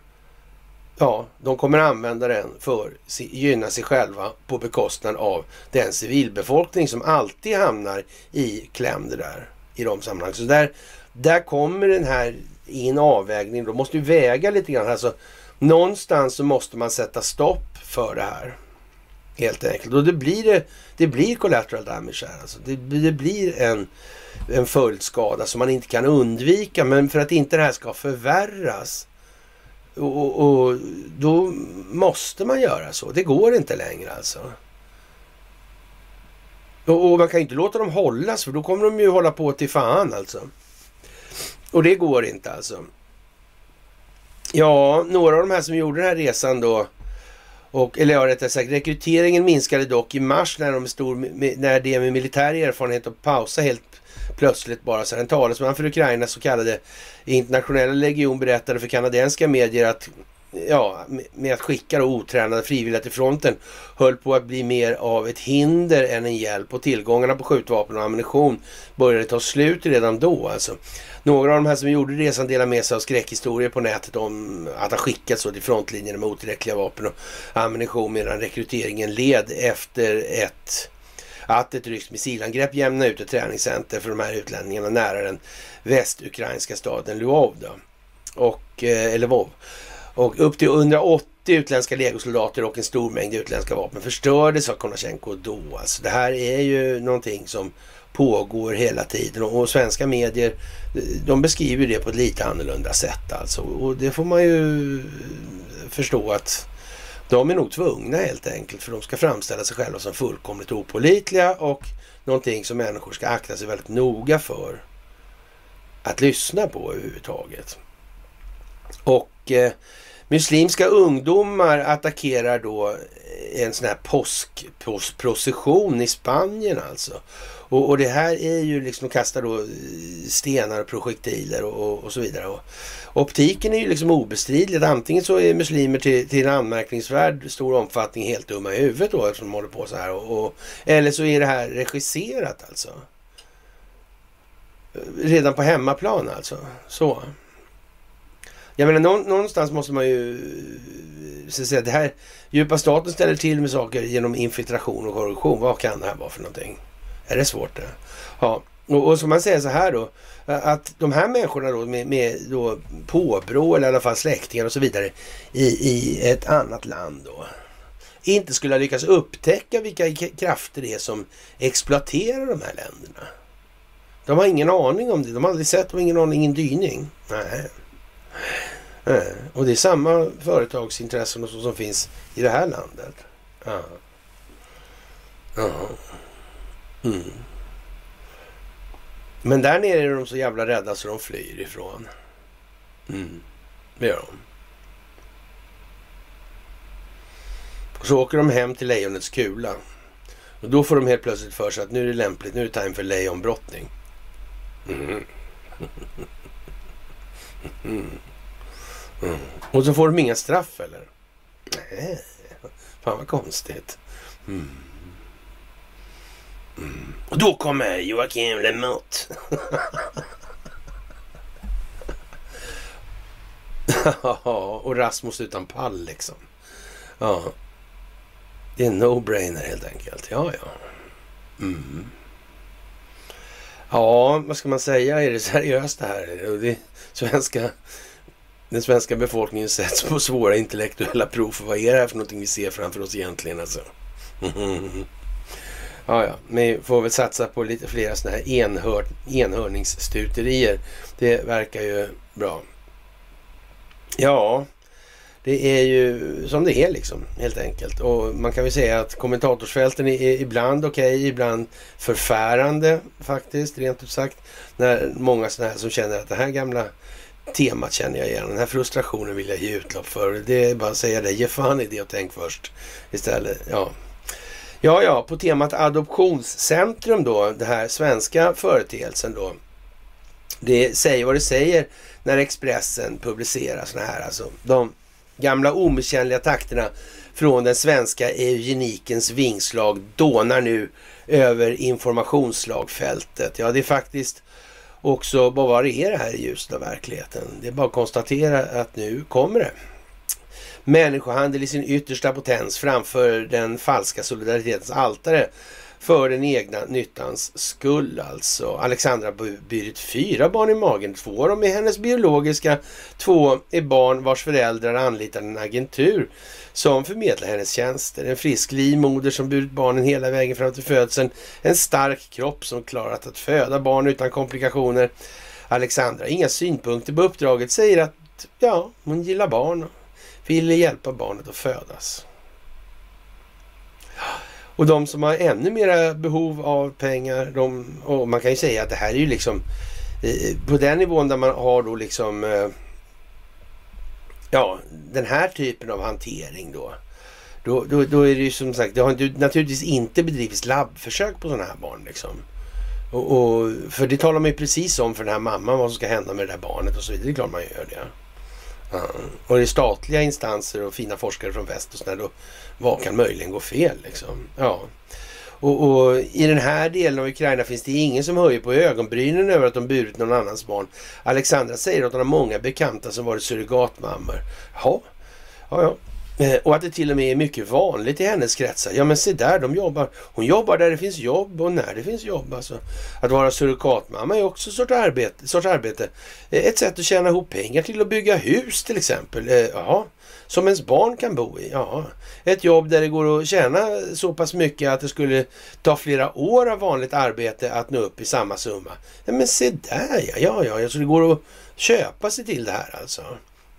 Speaker 1: Ja, de kommer använda den för att gynna sig själva på bekostnad av den civilbefolkning som alltid hamnar i kläm där i de sammanhangen. Så där, där kommer den här i en avvägning. Då måste ju väga lite grann. Alltså, någonstans så måste man sätta stopp för det här. Helt enkelt. Och det blir, det, det blir collateral damage här. Alltså. Det, det blir en en följdskada som man inte kan undvika. Men för att inte det här ska förvärras och, och, och, då måste man göra så. Det går inte längre alltså. Och, och man kan inte låta dem hållas för då kommer de ju hålla på till fan alltså. Och det går inte alltså. Ja, några av de här som gjorde den här resan då och, eller ja, rättare sagt, rekryteringen minskade dock i mars när, de stod, när det med militär erfarenhet och pausa helt plötsligt bara. Så en talesman för Ukrainas så kallade internationella legion berättade för kanadensiska medier att ja, med att skicka då otränade frivilliga till fronten höll på att bli mer av ett hinder än en hjälp och tillgångarna på skjutvapen och ammunition började ta slut redan då alltså. Några av de här som gjorde resan delade med sig av skräckhistorier på nätet om att ha skickats till frontlinjen med otillräckliga vapen och ammunition medan rekryteringen led efter ett att ett ryskt missilangrepp jämnade ut ett träningscenter för de här utlänningarna nära den västukrainska staden Lvov. Då. Och, eh, Lvov. Och upp till 180 utländska legosoldater och en stor mängd utländska vapen förstördes av Konasjenko då. Alltså det här är ju någonting som pågår hela tiden och svenska medier eh, de beskriver det på ett lite annorlunda sätt alltså. Och det får man ju eh, förstå att de är nog tvungna helt enkelt för de ska framställa sig själva som fullkomligt opolitliga och någonting som människor ska akta sig väldigt noga för att lyssna på överhuvudtaget. Och eh, muslimska ungdomar attackerar då en sån här påskprocession i Spanien alltså. Och, och, det här är ju liksom, att kasta då eh, stenar och projektiler och, och, och så vidare. Och, optiken är ju liksom obestridlig. Antingen så är muslimer till, till en anmärkningsvärd stor omfattning helt dumma i huvudet då eftersom de håller på så här. Och, och, eller så är det här regisserat alltså. Redan på hemmaplan alltså. Så. Jag menar någonstans måste man ju eh, så att säga, det här djupa staten ställer till med saker genom infiltration och korruption. Vad kan det här vara för någonting? Är det svårt det? Ja, och, och som man säger så här då. Eh, att de här människorna då med, med då påbrå eller i alla fall släktingar och så vidare i, i ett annat land då. Inte skulle ha lyckats upptäcka vilka krafter det är som exploaterar de här länderna. De har ingen aning om det. De har aldrig sett, de har ingen aning, ingen dyning. Nej. Nej. Och det är samma företagsintressen som, som finns i det här landet. Ja. Ja. Mm. Men där nere är de så jävla rädda så de flyr ifrån. Mm. Det gör de. Och så åker de hem till lejonets kula. Och då får de helt plötsligt för sig att nu är det lämpligt, nu är det time för lejonbrottning. Mm. Mm. Mm. Och så får de inga straff eller? Nej, fan vad konstigt. Mm. Och då kommer Joakim Lemott. och Rasmus utan pall liksom. Ja. Det är en no-brainer helt enkelt. Ja, ja. Mm. Ja, vad ska man säga? Är det seriöst det här? Det svenska, den svenska befolkningen sätts på svåra intellektuella prov. För vad är det här för någonting vi ser framför oss egentligen? Alltså? Ja, ja, men vi får väl satsa på lite flera sådana här enhör, enhörningsstuterier. Det verkar ju bra. Ja, det är ju som det är liksom helt enkelt. Och man kan väl säga att kommentatorsfälten är ibland okej, okay, ibland förfärande faktiskt, rent ut sagt. När många sådana här som känner att det här gamla temat känner jag igen. Den här frustrationen vill jag ge utlopp för. Det är bara att säga det. Ge fan i det och tänk först istället. Ja, Ja, ja, på temat Adoptionscentrum då, den här svenska företeelsen då. Det säger vad det säger när Expressen publicerar sådana här, alltså de gamla omisskännliga takterna från den svenska eugenikens vingslag dånar nu över informationsslagfältet. Ja, det är faktiskt också bara vad var är det här i ljuset av verkligheten. Det är bara att konstatera att nu kommer det människohandel i sin yttersta potens framför den falska solidaritetens altare för den egna nyttans skull alltså. Alexandra har burit fyra barn i magen. Två av dem är hennes biologiska. Två är barn vars föräldrar anlitar en agentur som förmedlar hennes tjänster. En frisk livmoder som burit barnen hela vägen fram till födseln. En stark kropp som klarat att föda barn utan komplikationer. Alexandra inga synpunkter på uppdraget. Säger att ja, hon gillar barn ville hjälpa barnet att födas. Och de som har ännu mera behov av pengar, de, och man kan ju säga att det här är ju liksom eh, på den nivån där man har då liksom eh, ja, den här typen av hantering då. Då, då, då är det ju som sagt, det har naturligtvis inte bedrivits labbförsök på sådana här barn liksom. Och, och, för det talar man ju precis om för den här mamman vad som ska hända med det där barnet och så vidare. Det är klart man gör det. Och det är statliga instanser och fina forskare från väst och sådär, då vad kan möjligen gå fel liksom? Ja. Och, och, i den här delen av Ukraina finns det ingen som höjer på ögonbrynen över att de burit någon annans barn. Alexandra säger att hon har många bekanta som varit surrogatmammor. Ja, ja, ja. Eh, och att det till och med är mycket vanligt i hennes kretsar. Ja men se där, de jobbar. Hon jobbar där det finns jobb och när det finns jobb. Alltså. Att vara surrogatmamma är också en sorts arbete, sorts arbete. Ett sätt att tjäna ihop pengar till att bygga hus till exempel. Eh, ja, som ens barn kan bo i. Ja. Ett jobb där det går att tjäna så pass mycket att det skulle ta flera år av vanligt arbete att nå upp i samma summa. Ja men se där ja, ja, ja. Så det går att köpa sig till det här alltså.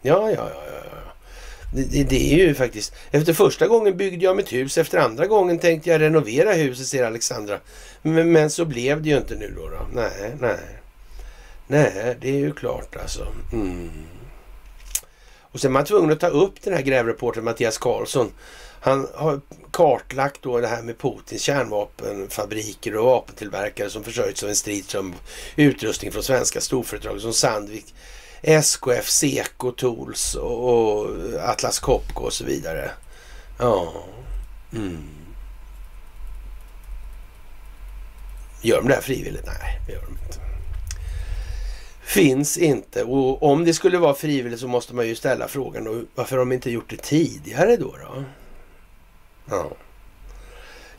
Speaker 1: Ja, ja, ja, ja. Det, det, är ju faktiskt... Efter första gången byggde jag mitt hus. Efter andra gången tänkte jag renovera huset, säger Alexandra. Men, men så blev det ju inte nu då. då. Nej, nej. Nej, det är ju klart alltså. Mm. Och sen är man tvungen att ta upp den här grävreportern Mattias Karlsson. Han har kartlagt då det här med Putins kärnvapenfabriker och vapentillverkare som försörjts av en stridström utrustning från svenska storföretag som Sandvik, SKF, Seko Tools och, Atlas Copco och så vidare. Ja. Mm. Gör de det här frivilligt? Nej, det gör de inte. Finns inte. Och om det skulle vara frivilligt så måste man ju ställa frågan då, varför har de inte gjort det tidigare då? då? Ja.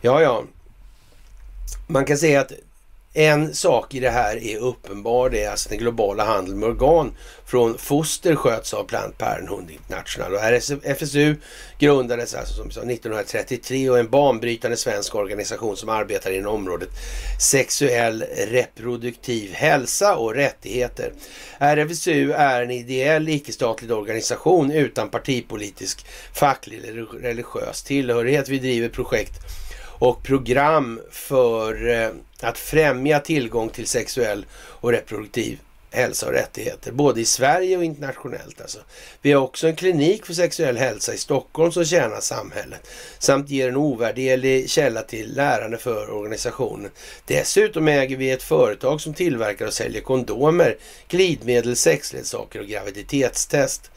Speaker 1: ja, ja. Man kan säga att en sak i det här är uppenbar. Det är alltså den globala handeln med organ från foster sköts av Planned Parenthood International. Och FSU grundades alltså som sa 1933 och är en banbrytande svensk organisation som arbetar inom området sexuell reproduktiv hälsa och rättigheter. RFSU är en ideell icke-statlig organisation utan partipolitisk, facklig eller religiös tillhörighet. Vi driver projekt och program för eh, att främja tillgång till sexuell och reproduktiv hälsa och rättigheter, både i Sverige och internationellt. Alltså. Vi har också en klinik för sexuell hälsa i Stockholm som tjänar samhället samt ger en ovärderlig källa till lärande för organisationen. Dessutom äger vi ett företag som tillverkar och säljer kondomer, glidmedel, sexleksaker och graviditetstest.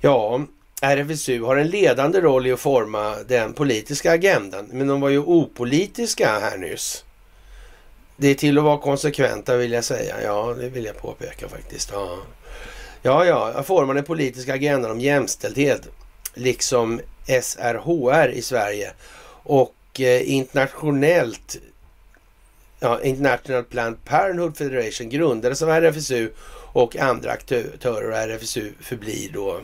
Speaker 1: Ja, RFSU har en ledande roll i att forma den politiska agendan. Men de var ju opolitiska här nyss. Det är till att vara konsekventa vill jag säga. Ja, det vill jag påpeka faktiskt. Ja, ja, ja forma den politiska agendan om jämställdhet liksom SRHR i Sverige och eh, internationellt ja, International Planned Parenthood Federation grundades av RFSU och andra aktörer och RFSU förblir då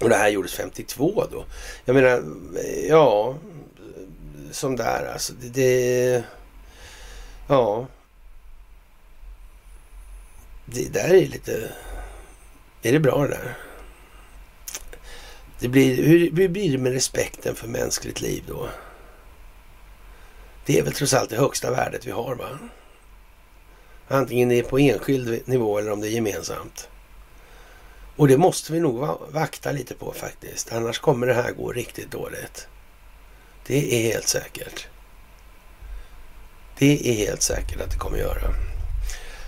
Speaker 1: och det här gjordes 52 då. Jag menar, eh, ja, som där alltså. Det, det ja. Det där är lite... Är det bra det där? Det blir, hur, hur blir det med respekten för mänskligt liv då? Det är väl trots allt det högsta värdet vi har va? Antingen det är på enskild nivå eller om det är gemensamt. Och det måste vi nog vakta lite på faktiskt. Annars kommer det här gå riktigt dåligt. Det är helt säkert. Det är helt säkert att det kommer göra.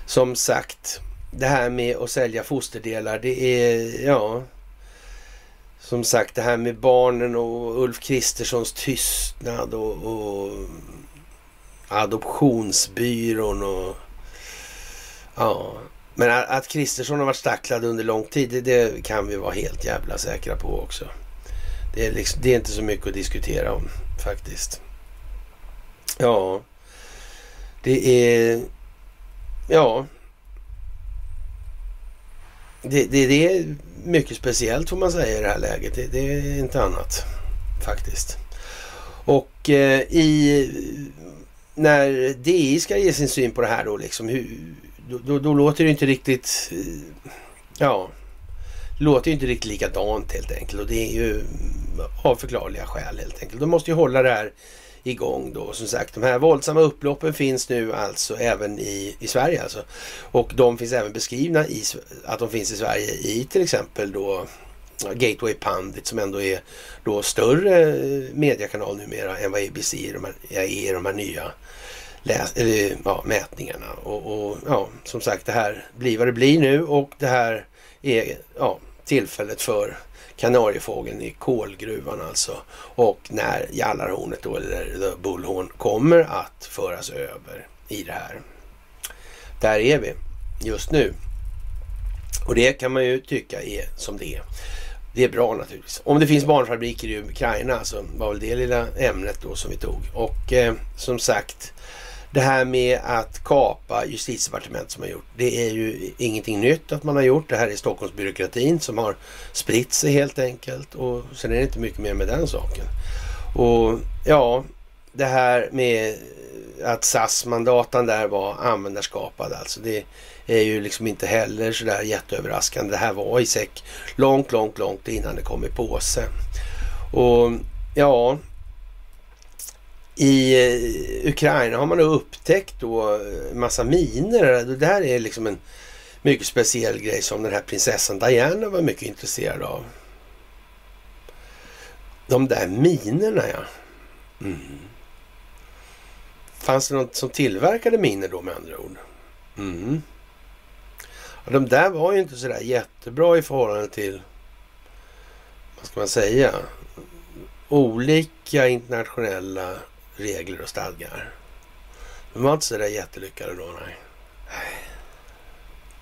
Speaker 1: Som sagt, det här med att sälja fosterdelar, det är, ja, som sagt det här med barnen och Ulf Kristerssons tystnad och, och adoptionsbyrån och ja. Men att Kristersson har varit stacklad under lång tid, det, det, kan vi vara helt jävla säkra på också. Det är, liksom, det är inte så mycket att diskutera om faktiskt. Ja, det är... Ja. Det, det, det är mycket speciellt får man säga i det här läget. Det, det är inte annat faktiskt. Och eh, i när DI ska ge sin syn på det här då liksom, hur, då, då, då, låter det inte riktigt, eh, ja, låter ju inte riktigt likadant helt enkelt och det är ju mm, av förklarliga skäl helt enkelt. De måste ju hålla det här igång då. Som sagt, de här våldsamma upploppen finns nu alltså även i, i Sverige alltså. Och de finns även beskrivna i, att de finns i Sverige i till exempel då Gateway Pundit som ändå är då större eh, mediekanal numera än vad ABC är, de här, är de här nya läs, eller, ja, mätningarna. Och, och, ja, som sagt, det här blir vad det blir nu och det här är ja, tillfället för kanariefågeln i kolgruvan alltså. Och när Jallarhornet då, eller Bullhorn, kommer att föras över i det här. Där är vi just nu. Och det kan man ju tycka är som det är. Det är bra naturligtvis. Om det finns barnfabriker i Ukraina så var väl det lilla ämnet då som vi tog. Och eh, som sagt, det här med att kapa justitiedepartement som har gjort, det är ju ingenting nytt att man har gjort. Det här är Stockholmsbyråkratin som har spritt sig helt enkelt och sen är det inte mycket mer med den saken. Och ja, det här med att SAS-mandatan där var användarskapad alltså. Det är ju liksom inte heller sådär jätteöverraskande. Det här var i säck långt, långt, långt innan det kom i påse. Och ja, i eh, Ukraina har man då upptäckt då eh, massa miner. Det här är liksom en mycket speciell grej som den här prinsessan Diana var mycket intresserad av. De där minerna ja. Mm. Fanns det något som tillverkade miner då med andra ord? Mm. Ja, de där var ju inte sådär jättebra i förhållande till, vad ska man säga, olika internationella regler och stadgar. De var inte sådär jättelyckade då, nej.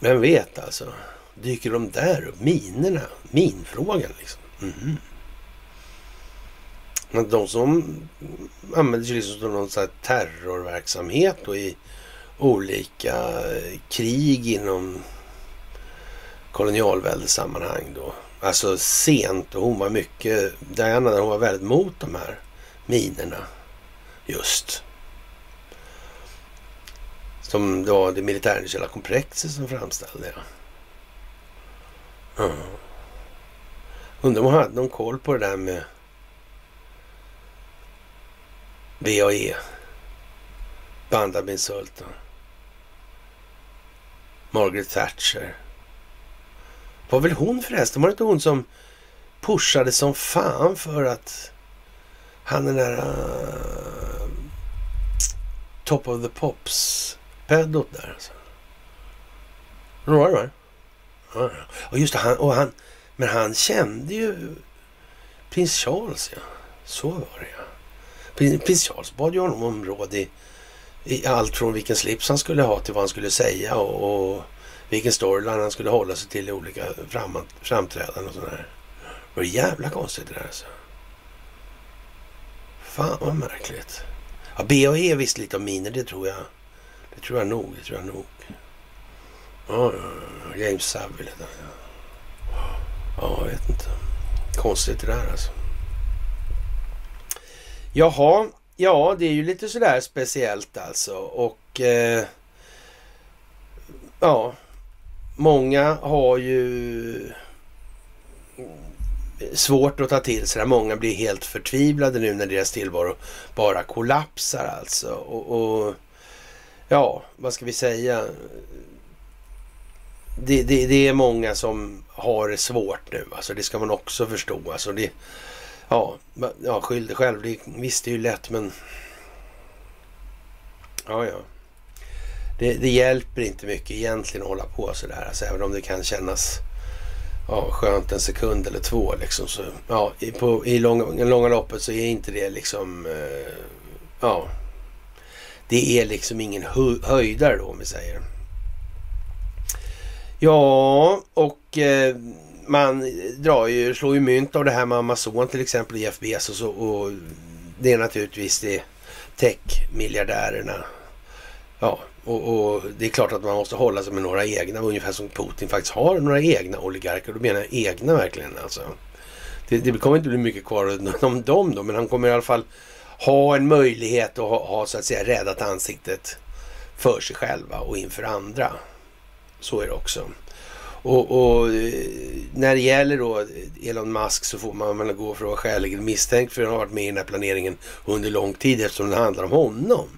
Speaker 1: Vem vet alltså? Dyker de där upp? Minerna? Minfrågan liksom. Mm. Men de som använder sig liksom som någon sån terrorverksamhet och i olika eh, krig inom kolonialväldesammanhang då. Alltså sent och hon var mycket, Diana hon var väldigt mot de här minerna just. Som det var det militärindustriella komplexet som framställde. Ja. Mm. Undrar om hon hade någon koll på det där med BAE. Banda bin Sultan. Margaret Thatcher. Var väl hon förresten? Var det inte hon som pushade som fan för att han den där uh, eh, Top of the Pops pedot där alltså. Var det va? Ja, just det. Han, och han Men han kände ju prins Charles, ja. Så var det ja. Prins Charles bad ju honom om råd i, i, allt från vilken slips han skulle ha till vad han skulle säga och, och vilken storyline han skulle hålla sig till i olika fram, framträdanden och sådär. Det var jävla konstigt det där alltså. Fan vad märkligt. Ja, B och E visste lite om miner, det tror jag. Det tror jag nog, det tror jag nog. Ja, James Savile. Ja. ja, jag vet inte. Konstigt det där alltså. Jaha, ja det är ju lite sådär speciellt alltså. Och eh, ja, många har ju svårt att ta till sig det. Många blir helt förtvivlade nu när deras tillvaro bara kollapsar alltså. Och, och ja, vad ska vi säga? Det, det, det, är många som har det svårt nu. Alltså det ska man också förstå. Alltså det, ja, ja, skyll dig själv. Det, visst, det är ju lätt men... Ja, ja. Det, det hjälper inte mycket egentligen att hålla på sådär. Alltså, även om det kan kännas ja, skönt en sekund eller två. Liksom. Så, ja, i, på, i långa, långa loppet så är inte det liksom... Eh, ja, det är liksom ingen hö höjdare då om vi säger. Ja, och eh, man drar ju, slår ju mynt av det här med Amazon till exempel, Jeff Bezos och, och det är naturligtvis det tech-miljardärerna. Ja, och, och, det är klart att man måste hålla sig med några egna, ungefär som Putin faktiskt har några egna oligarker. Då menar jag egna verkligen alltså. Det, det kommer inte bli mycket kvar om dem då, men han kommer i alla fall ha en möjlighet att ha, ha så att säga räddat ansiktet för sig själva och inför andra. Så är det också. Och, och, eh, när det gäller då Elon Musk så får man väl gå för att vara skäligen misstänkt för att har varit med i den här planeringen under lång tid eftersom det handlar om honom.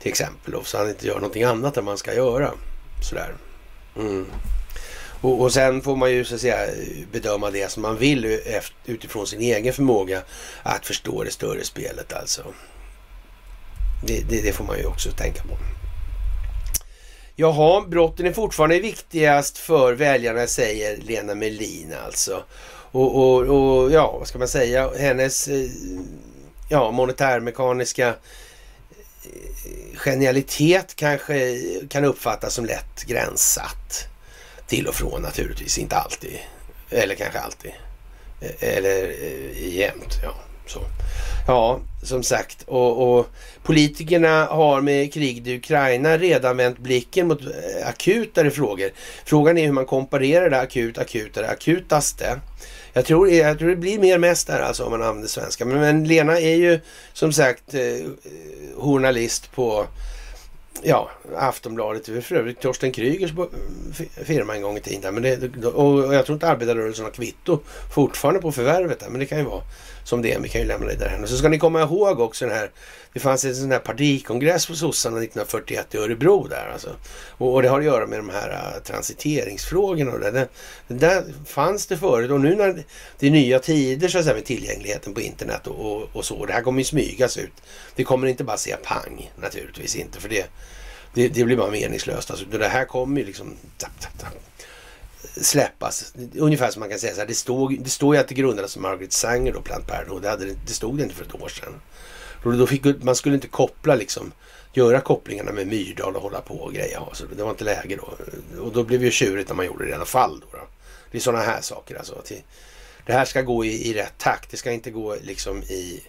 Speaker 1: Till exempel då, så han inte gör någonting annat än man ska göra. Sådär. Mm. Och, och sen får man ju så att säga bedöma det som man vill utifrån sin egen förmåga att förstå det större spelet alltså. Det, det, det får man ju också tänka på. Jaha, brotten är fortfarande viktigast för väljarna säger Lena Melin alltså. Och, och, och ja, vad ska man säga, hennes eh, ja, monetärmekaniska genialitet kanske kan uppfattas som lätt gränssatt. Till och från naturligtvis, inte alltid. Eller kanske alltid. Eh, eller eh, jämt, ja. Så. Ja, som sagt. Och, och, politikerna har med kriget i Ukraina redan vänt blicken mot eh, akutare frågor. Frågan är hur man komparerar det akut, akutare, akutaste. Jag tror, jag tror det blir mer mest där alltså om man använder svenska. Men, men Lena är ju som sagt eh, journalist på ja, Aftonbladet, det var för övrigt Torsten Krygers eh, firma en gång i tiden. Men det, och jag tror inte arbetarrörelsen har kvitto fortfarande på förvärvet där, men det kan ju vara som det är. Vi kan ju lämna det där. Och så ska ni komma ihåg också den här, det fanns en sån här partikongress på sossarna 1941 i Örebro där alltså. Och, och, det har att göra med de här uh, transiteringsfrågorna och det, det, det, där fanns det förut och nu när det är nya tider så att säga med tillgängligheten på internet och, och, och så. Det här kommer ju smygas ut. Det kommer inte bara säga pang naturligtvis inte för det det, det blir bara meningslöst. Alltså, det här kommer ju liksom tap, tap, tap, släppas. Ungefär som man kan säga så här, det, stod, det står ju att det grundades som Margaret Sanger då, Plant Parenthood. Det, hade, det stod det inte för ett år sedan. Då, då fick, man skulle inte koppla liksom, göra kopplingarna med Myrdal och hålla på och greja. Så det var inte läge då. Och då blev det ju tjurigt när man gjorde det i alla fall. Då, då. Det är sådana här saker alltså. Det här ska gå i, i rätt takt. Det ska inte gå liksom i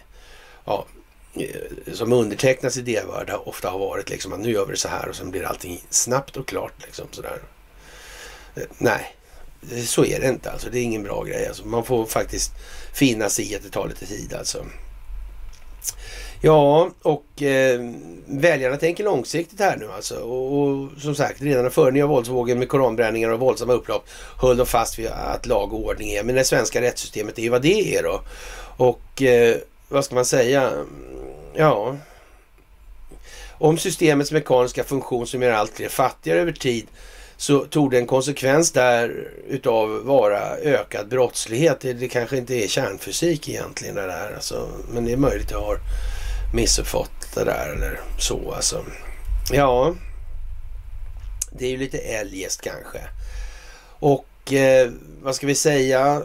Speaker 1: ja, eh, som undertecknas i det värld ofta har varit liksom att nu gör vi det så här och sen blir allting snabbt och klart liksom sådär. Eh, nej, så är det inte alltså. Det är ingen bra grej alltså. Man får faktiskt finna sig i att det tar lite tid alltså. Ja, och eh, väljarna tänker långsiktigt här nu alltså. Och, och som sagt, redan före nya våldsvågen med koranbränningar och våldsamma upplopp höll de fast vid att lag och ordning är. Men det svenska rättssystemet är ju vad det är då. Och eh, vad ska man säga? Ja. Om systemets mekaniska funktion som gör allt fler fattigare över tid så tog det en konsekvens där utav vara ökad brottslighet. Det, det kanske inte är kärnfysik egentligen det där alltså. Men det är möjligt att jag har missuppfattat det där eller så alltså. Ja, det är ju lite eljest kanske. Och Och eh, vad ska vi säga?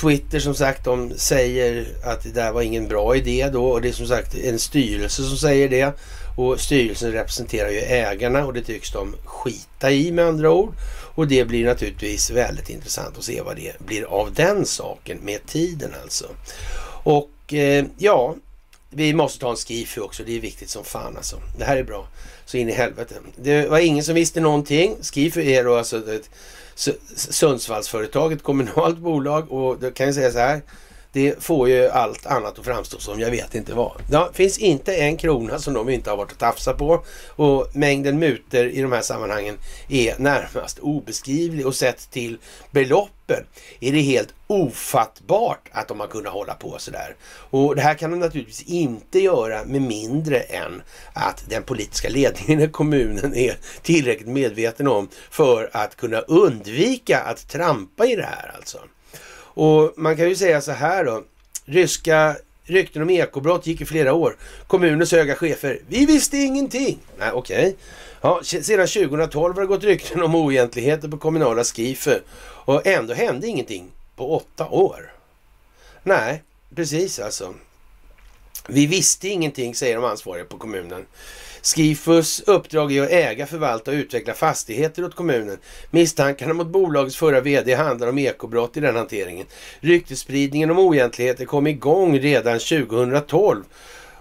Speaker 1: Twitter som sagt, de säger att det där var ingen bra idé då och det är som sagt en styrelse som säger det. Och styrelsen representerar ju ägarna och det tycks de skita i med andra ord. Och det blir naturligtvis väldigt intressant att se vad det blir av den saken med tiden alltså. Och eh, ja, vi måste ta en skifu också. Det är viktigt som fan alltså. Det här är bra. Så in i helvete. Det var ingen som visste någonting. Skifu är då alltså ett Sundsvallsföretag, ett kommunalt bolag och då kan jag säga så här. Det får ju allt annat att framstå som jag vet inte vad. Det finns inte en krona som de inte har varit och tafsat på och mängden muter i de här sammanhangen är närmast obeskrivlig och sett till beloppen är det helt ofattbart att de har kunnat hålla på sådär. Och det här kan de naturligtvis inte göra med mindre än att den politiska ledningen i kommunen är tillräckligt medveten om för att kunna undvika att trampa i det här alltså. Och man kan ju säga så här då. Ryska rykten om ekobrott gick i flera år. Kommunens höga chefer, vi visste ingenting. Nej, okej. Okay. Ja, sedan 2012 har det gått rykten om oegentligheter på kommunala skifer och ändå hände ingenting på åtta år. Nej, precis alltså. Vi visste ingenting, säger de ansvariga på kommunen. Skifus uppdrag är att äga, förvalta och utveckla fastigheter åt kommunen. Misstankarna mot bolagets förra VD handlar om ekobrott i den hanteringen. Ryktesspridningen om oegentligheter kom igång redan 2012.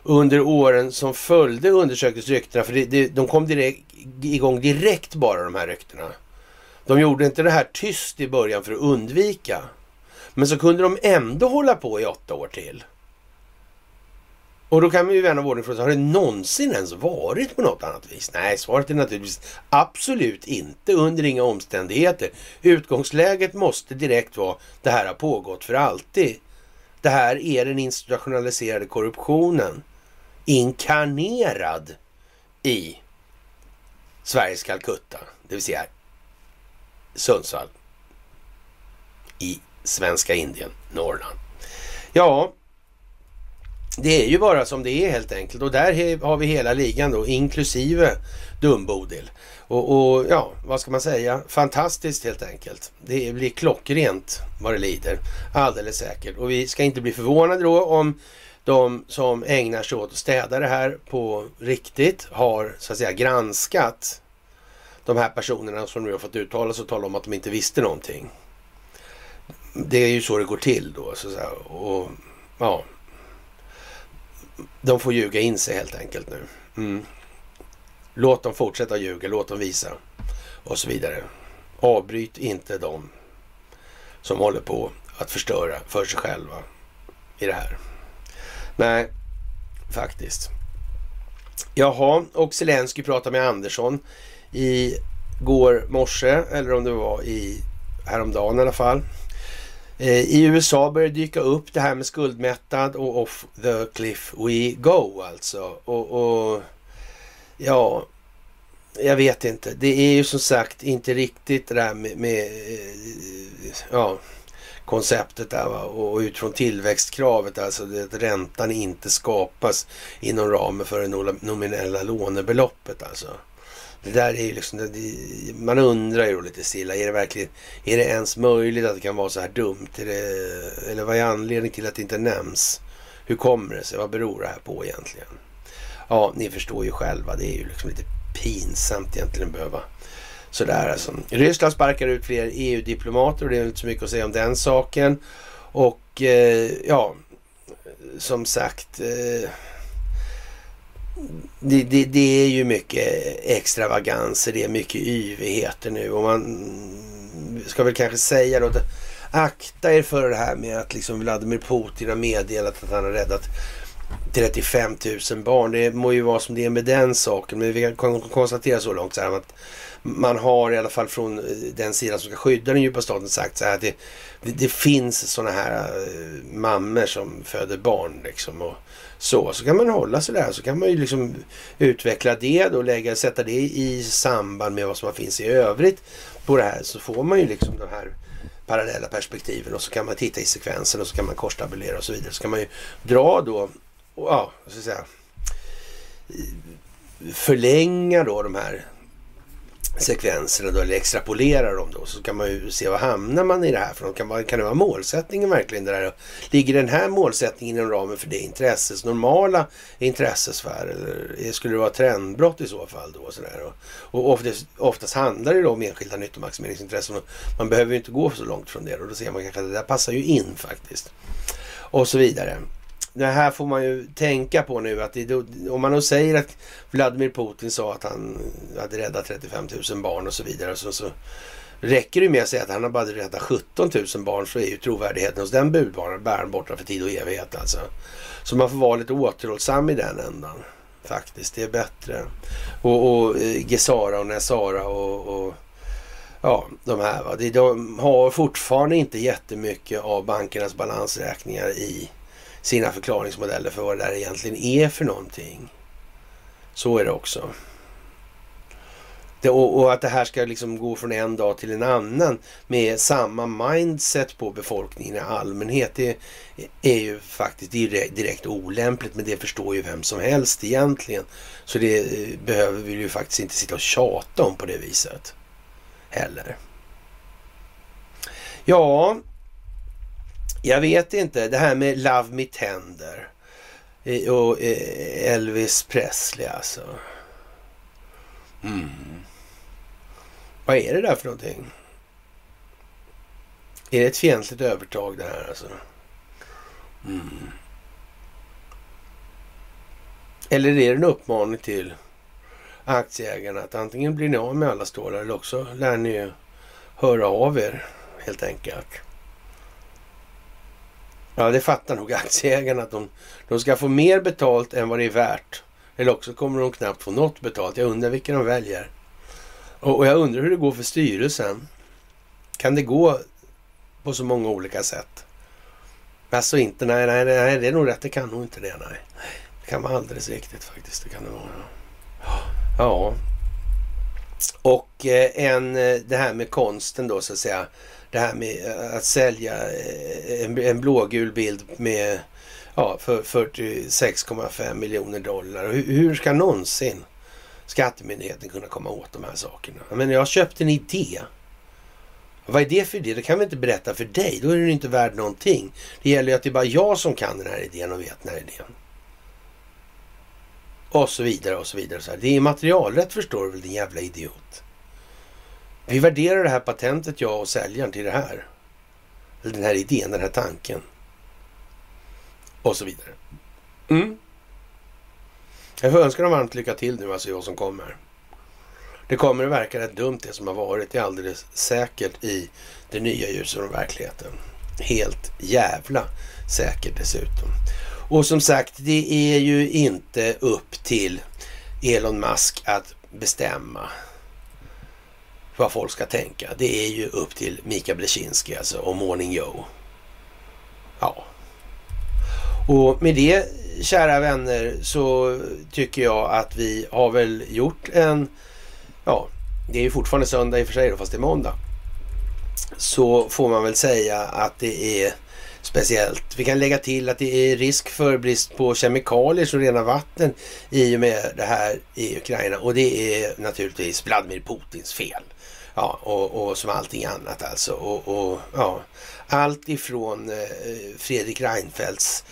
Speaker 1: Under åren som följde undersöktes ryktena, för det, det, de kom direkt, igång direkt bara de här ryktena. De gjorde inte det här tyst i början för att undvika. Men så kunde de ändå hålla på i åtta år till. Och då kan vi ju vän av ordning fråga har det någonsin ens varit på något annat vis? Nej, svaret är naturligtvis absolut inte under inga omständigheter. Utgångsläget måste direkt vara det här har pågått för alltid. Det här är den institutionaliserade korruptionen inkarnerad i Sveriges Calcutta, det vill säga Sundsvall i svenska Indien, Norrland. Ja, det är ju bara som det är helt enkelt och där har vi hela ligan då inklusive Dumbodil. Och, och, ja, vad ska man säga? Fantastiskt helt enkelt. Det blir klockrent vad det lider. Alldeles säkert. Och vi ska inte bli förvånade då om de som ägnar sig åt att städa det här på riktigt har så att säga granskat de här personerna som nu har fått uttala sig och tala om att de inte visste någonting. Det är ju så det går till då. Så att säga. Och ja, de får ljuga in sig helt enkelt nu. Mm. Låt dem fortsätta ljuga, låt dem visa och så vidare. Avbryt inte dem som håller på att förstöra för sig själva i det här. Nej, faktiskt. Jaha, och Zelensky pratade med Andersson i går morse, eller om det var i häromdagen i alla fall. Eh, I USA börjar det dyka upp det här med skuldmättad och off the cliff we go alltså. Och, och ja, jag vet inte. Det är ju som sagt inte riktigt det där med, med eh, ja, konceptet där va? och utifrån tillväxtkravet, alltså att räntan inte skapas inom ramen för det nominella lånebeloppet alltså. Det där är ju liksom, det, man undrar ju lite stilla, är det verkligen, är det ens möjligt att det kan vara så här dumt? Det, eller vad är anledningen till att det inte nämns? Hur kommer det sig? Vad beror det här på egentligen? Ja, ni förstår ju själva, det är ju liksom lite pinsamt egentligen att behöva sådär alltså. Ryssland sparkar ut fler EU-diplomater och det är inte så mycket att säga om den saken. Och eh, ja, som sagt, eh, det, det, det, är ju mycket extravaganser, det är mycket yvigheter nu och man ska väl kanske säga då att akta er för det här med att liksom Vladimir Putin har meddelat att han har räddat 35 000 barn. Det må ju vara som det är med den saken, men vi kan konstatera så långt så här att man har i alla fall från eh, den sidan som ska skydda den djupa staten sagt så här att det, det, det finns sådana här eh, mammor som föder barn liksom och så, så kan man hålla sig där. Så kan man ju liksom utveckla det och lägga, sätta det i samband med vad som finns i övrigt på det här. Så får man ju liksom de här parallella perspektiven och så kan man titta i sekvensen och så kan man korstabulera och så vidare. Så kan man ju dra då, och, ja, så att säga, förlänga då de här sekvenserna då, eller extrapolerar dem då, så kan man ju se vad hamnar man i det här för. Kan, kan det vara målsättningen verkligen? Det där? Ligger den här målsättningen inom ramen för det intressets normala intressesfär? Eller skulle det vara trendbrott i så fall då? Sådär? Och, och oftast, oftast handlar det då om enskilda nyttomaximeringsintressen och man behöver ju inte gå så långt från det och då ser man kanske att det där passar ju in faktiskt. Och så vidare det här får man ju tänka på nu att det, om man då säger att Vladimir Putin sa att han hade räddat 35 000 barn och så vidare så, så räcker det med att säga att han har bara räddat 17 000 barn så är ju trovärdigheten hos den budbäraren borta för tid och evighet alltså. Så man får vara lite återhållsam i den ändan faktiskt. Det är bättre. Och, och eh, Gesara och Nesara och, och ja, de här. Va? De har fortfarande inte jättemycket av bankernas balansräkningar i sina förklaringsmodeller för vad det där egentligen är för någonting. Så är det också. Det, och, och, att det här ska liksom gå från en dag till en annan med samma mindset på befolkningen i allmänhet. Det är ju faktiskt direkt, direkt olämpligt men det förstår ju vem som helst egentligen. Så det eh, behöver vi ju faktiskt inte sitta och tjata om på det viset heller. Ja, jag vet inte. Det här med Love Me Tender och eh, Elvis Presley alltså. Mm. Vad är det där för någonting? Är det ett fientligt övertag det här alltså? Mm. Eller är det en uppmaning till aktieägarna att antingen blir ni av med alla stålar eller också lär ni höra av er helt enkelt. Ja, det fattar nog aktieägarna att de, de ska få mer betalt än vad det är värt. Eller också kommer de knappt få något betalt. Jag undrar vilka de väljer. Och, och jag undrar hur det går för styrelsen. Kan det gå på så många olika sätt? Alltså inte, nej, nej, nej, det är nog rätt. Det kan nog inte det, nej. Det kan vara alldeles riktigt faktiskt. Det kan det vara. Ja. Och eh, en, eh, det här med konsten då så att säga det här med eh, att sälja eh, en, en blågul bild med ja, för 46,5 miljoner dollar. Hur, hur ska någonsin skattemyndigheten kunna komma åt de här sakerna? Men jag har köpt en idé. Vad är det för idé? Det kan vi inte berätta för dig. Då är den inte värd någonting. Det gäller ju att det är bara jag som kan den här idén och vet den här idén. Och så vidare och så vidare. Det är materialrätt förstår du väl din jävla idiot. Vi värderar det här patentet, jag och säljaren, till det här. Eller den här idén, den här tanken. Och så vidare. Mm. Jag får önska dem varmt lycka till nu, alltså vad som kommer. Det kommer att verka rätt dumt det som har varit. Det är alldeles säkert i det nya ljuset och verkligheten. Helt jävla säkert dessutom. Och som sagt, det är ju inte upp till Elon Musk att bestämma vad folk ska tänka. Det är ju upp till Mika Blesinski alltså och Morning Joe. Ja. Och med det, kära vänner, så tycker jag att vi har väl gjort en... Ja, det är ju fortfarande söndag i och för sig då, fast det är måndag. Så får man väl säga att det är speciellt. Vi kan lägga till att det är risk för brist på kemikalier som rena vatten i och med det här i Ukraina. Och det är naturligtvis Vladimir Putins fel. Ja, och, och som allting annat alltså. Och, och ja, allt ifrån eh, Fredrik Reinfeldts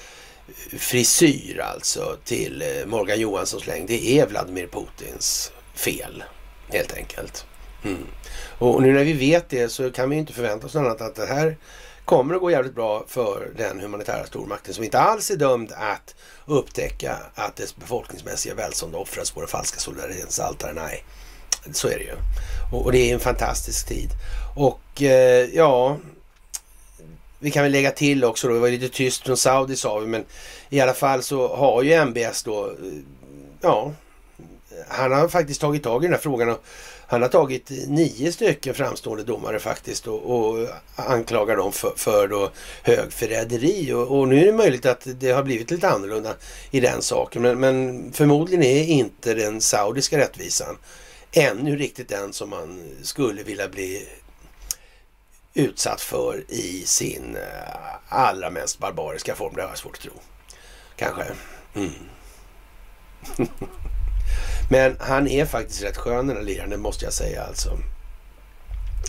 Speaker 1: eh, frisyr alltså till eh, Morgan Johanssons längd. Det är Vladimir Putins fel helt enkelt. Mm. Och nu när vi vet det så kan vi inte förvänta oss något annat att det här kommer att gå jävligt bra för den humanitära stormakten som inte alls är dömd att upptäcka att dess befolkningsmässiga välstånd offras på det falska solidaritetens altare. Nej, så är det ju. Och, och det är en fantastisk tid. Och eh, ja, vi kan väl lägga till också då, det var lite tyst från Saudi sa vi, men i alla fall så har ju MBS då, eh, ja, han har faktiskt tagit tag i den här frågan och han har tagit nio stycken framstående domare faktiskt och, och anklagar dem för, för då högförräderi. Och, och, nu är det möjligt att det har blivit lite annorlunda i den saken. Men, men förmodligen är inte den saudiska rättvisan ännu riktigt den som man skulle vilja bli utsatt för i sin eh, allra mest barbariska form. Det har jag svårt att tro. Kanske. Mm. Men han är faktiskt rätt skön den här liraren, det måste jag säga alltså.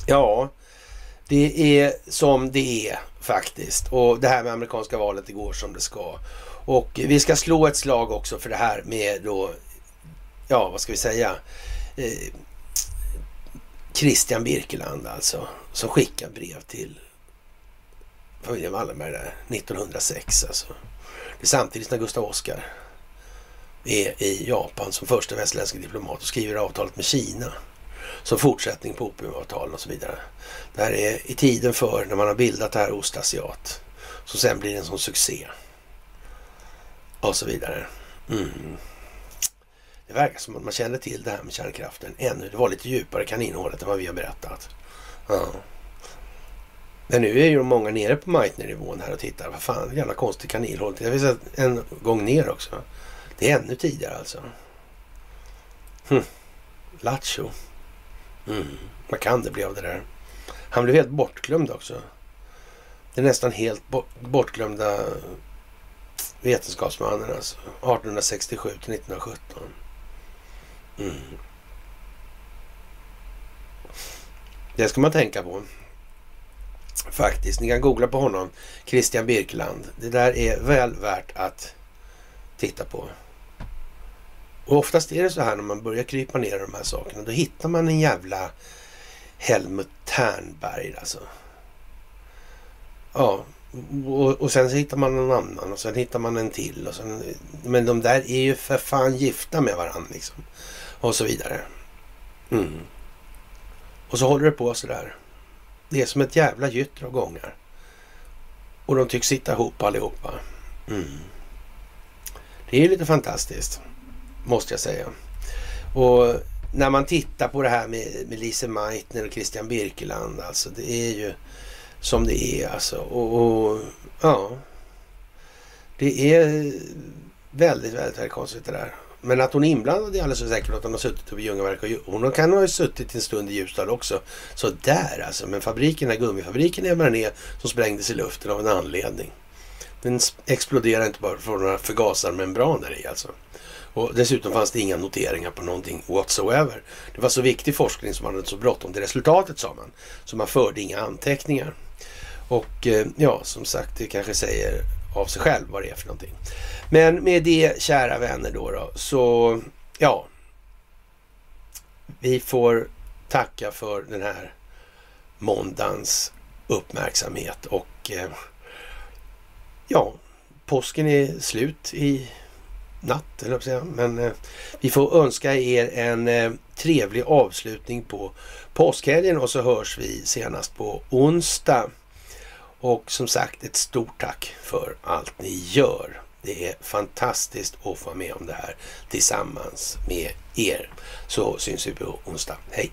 Speaker 1: Ja, det är som det är faktiskt. Och det här med amerikanska valet, det går som det ska. Och vi ska slå ett slag också för det här med då, ja vad ska vi säga, eh, Christian Birkeland alltså, som skickar brev till familjen Wallenberg där 1906 alltså. Det är samtidigt när Gustav Oskar är i Japan som första västerländska diplomat och skriver avtalet med Kina som fortsättning på opiumavtalen och så vidare. Det här är i tiden för när man har bildat det här Ostasiat som sen blir en sån succé. Och så vidare. Mm. Det verkar som att man kände till det här med kärnkraften ännu. Det var lite djupare kaninhålet än vad vi har berättat. Ja. Men nu är ju många nere på Meitner-nivån här och tittar. Vad fan, jävla konstigt kaninhål. Jag vill säga en gång ner också. Det är ännu tidigare alltså. Hm. Lattjo. Mm. Vad kan det bli av det där? Han blev helt bortglömd också. Det är nästan helt bortglömda vetenskapsmannen alltså. 1867 till 1917. Mm. Det ska man tänka på. Faktiskt. Ni kan googla på honom. Christian Birkeland. Det där är väl värt att titta på. Och oftast är det så här när man börjar krypa ner i de här sakerna. Då hittar man en jävla Helmut Ternberg alltså. Ja, och, och sen så hittar man en annan och sen hittar man en till. Och sen, men de där är ju för fan gifta med varandra liksom. Och så vidare. Mm. Och så håller det på sådär. Det är som ett jävla gytter av gångar. Och de tycks sitta ihop allihopa. Mm. Det är lite fantastiskt, måste jag säga. Och när man tittar på det här med, med Lise Meitner och Christian Birkeland, alltså det är ju som det är alltså. Och, och ja, det är väldigt, väldigt, väldigt konstigt det där. Men att hon är inblandad är alldeles säkert att hon har suttit uppe i Ljungaverk. Och hon kan ha suttit en stund i Ljusdal också. Så där alltså. Men fabriken, den här gummifabriken är vad som sprängdes i luften av en anledning. Den exploderade inte bara från några förgasarmembraner i alltså. Och dessutom fanns det inga noteringar på någonting whatsoever. Det var så viktig forskning som man hade så bråttom till resultatet sa man. Så man förde inga anteckningar. Och eh, ja, som sagt, det kanske säger av sig själv vad det är för någonting. Men med det, kära vänner då, då så ja. Vi får tacka för den här måndagens uppmärksamhet och eh, ja, påsken är slut i natt, eller säga. Men eh, vi får önska er en eh, trevlig avslutning på påskhelgen och så hörs vi senast på onsdag. Och som sagt, ett stort tack för allt ni gör. Det är fantastiskt att få vara med om det här tillsammans med er. Så syns vi på onsdag. Hej!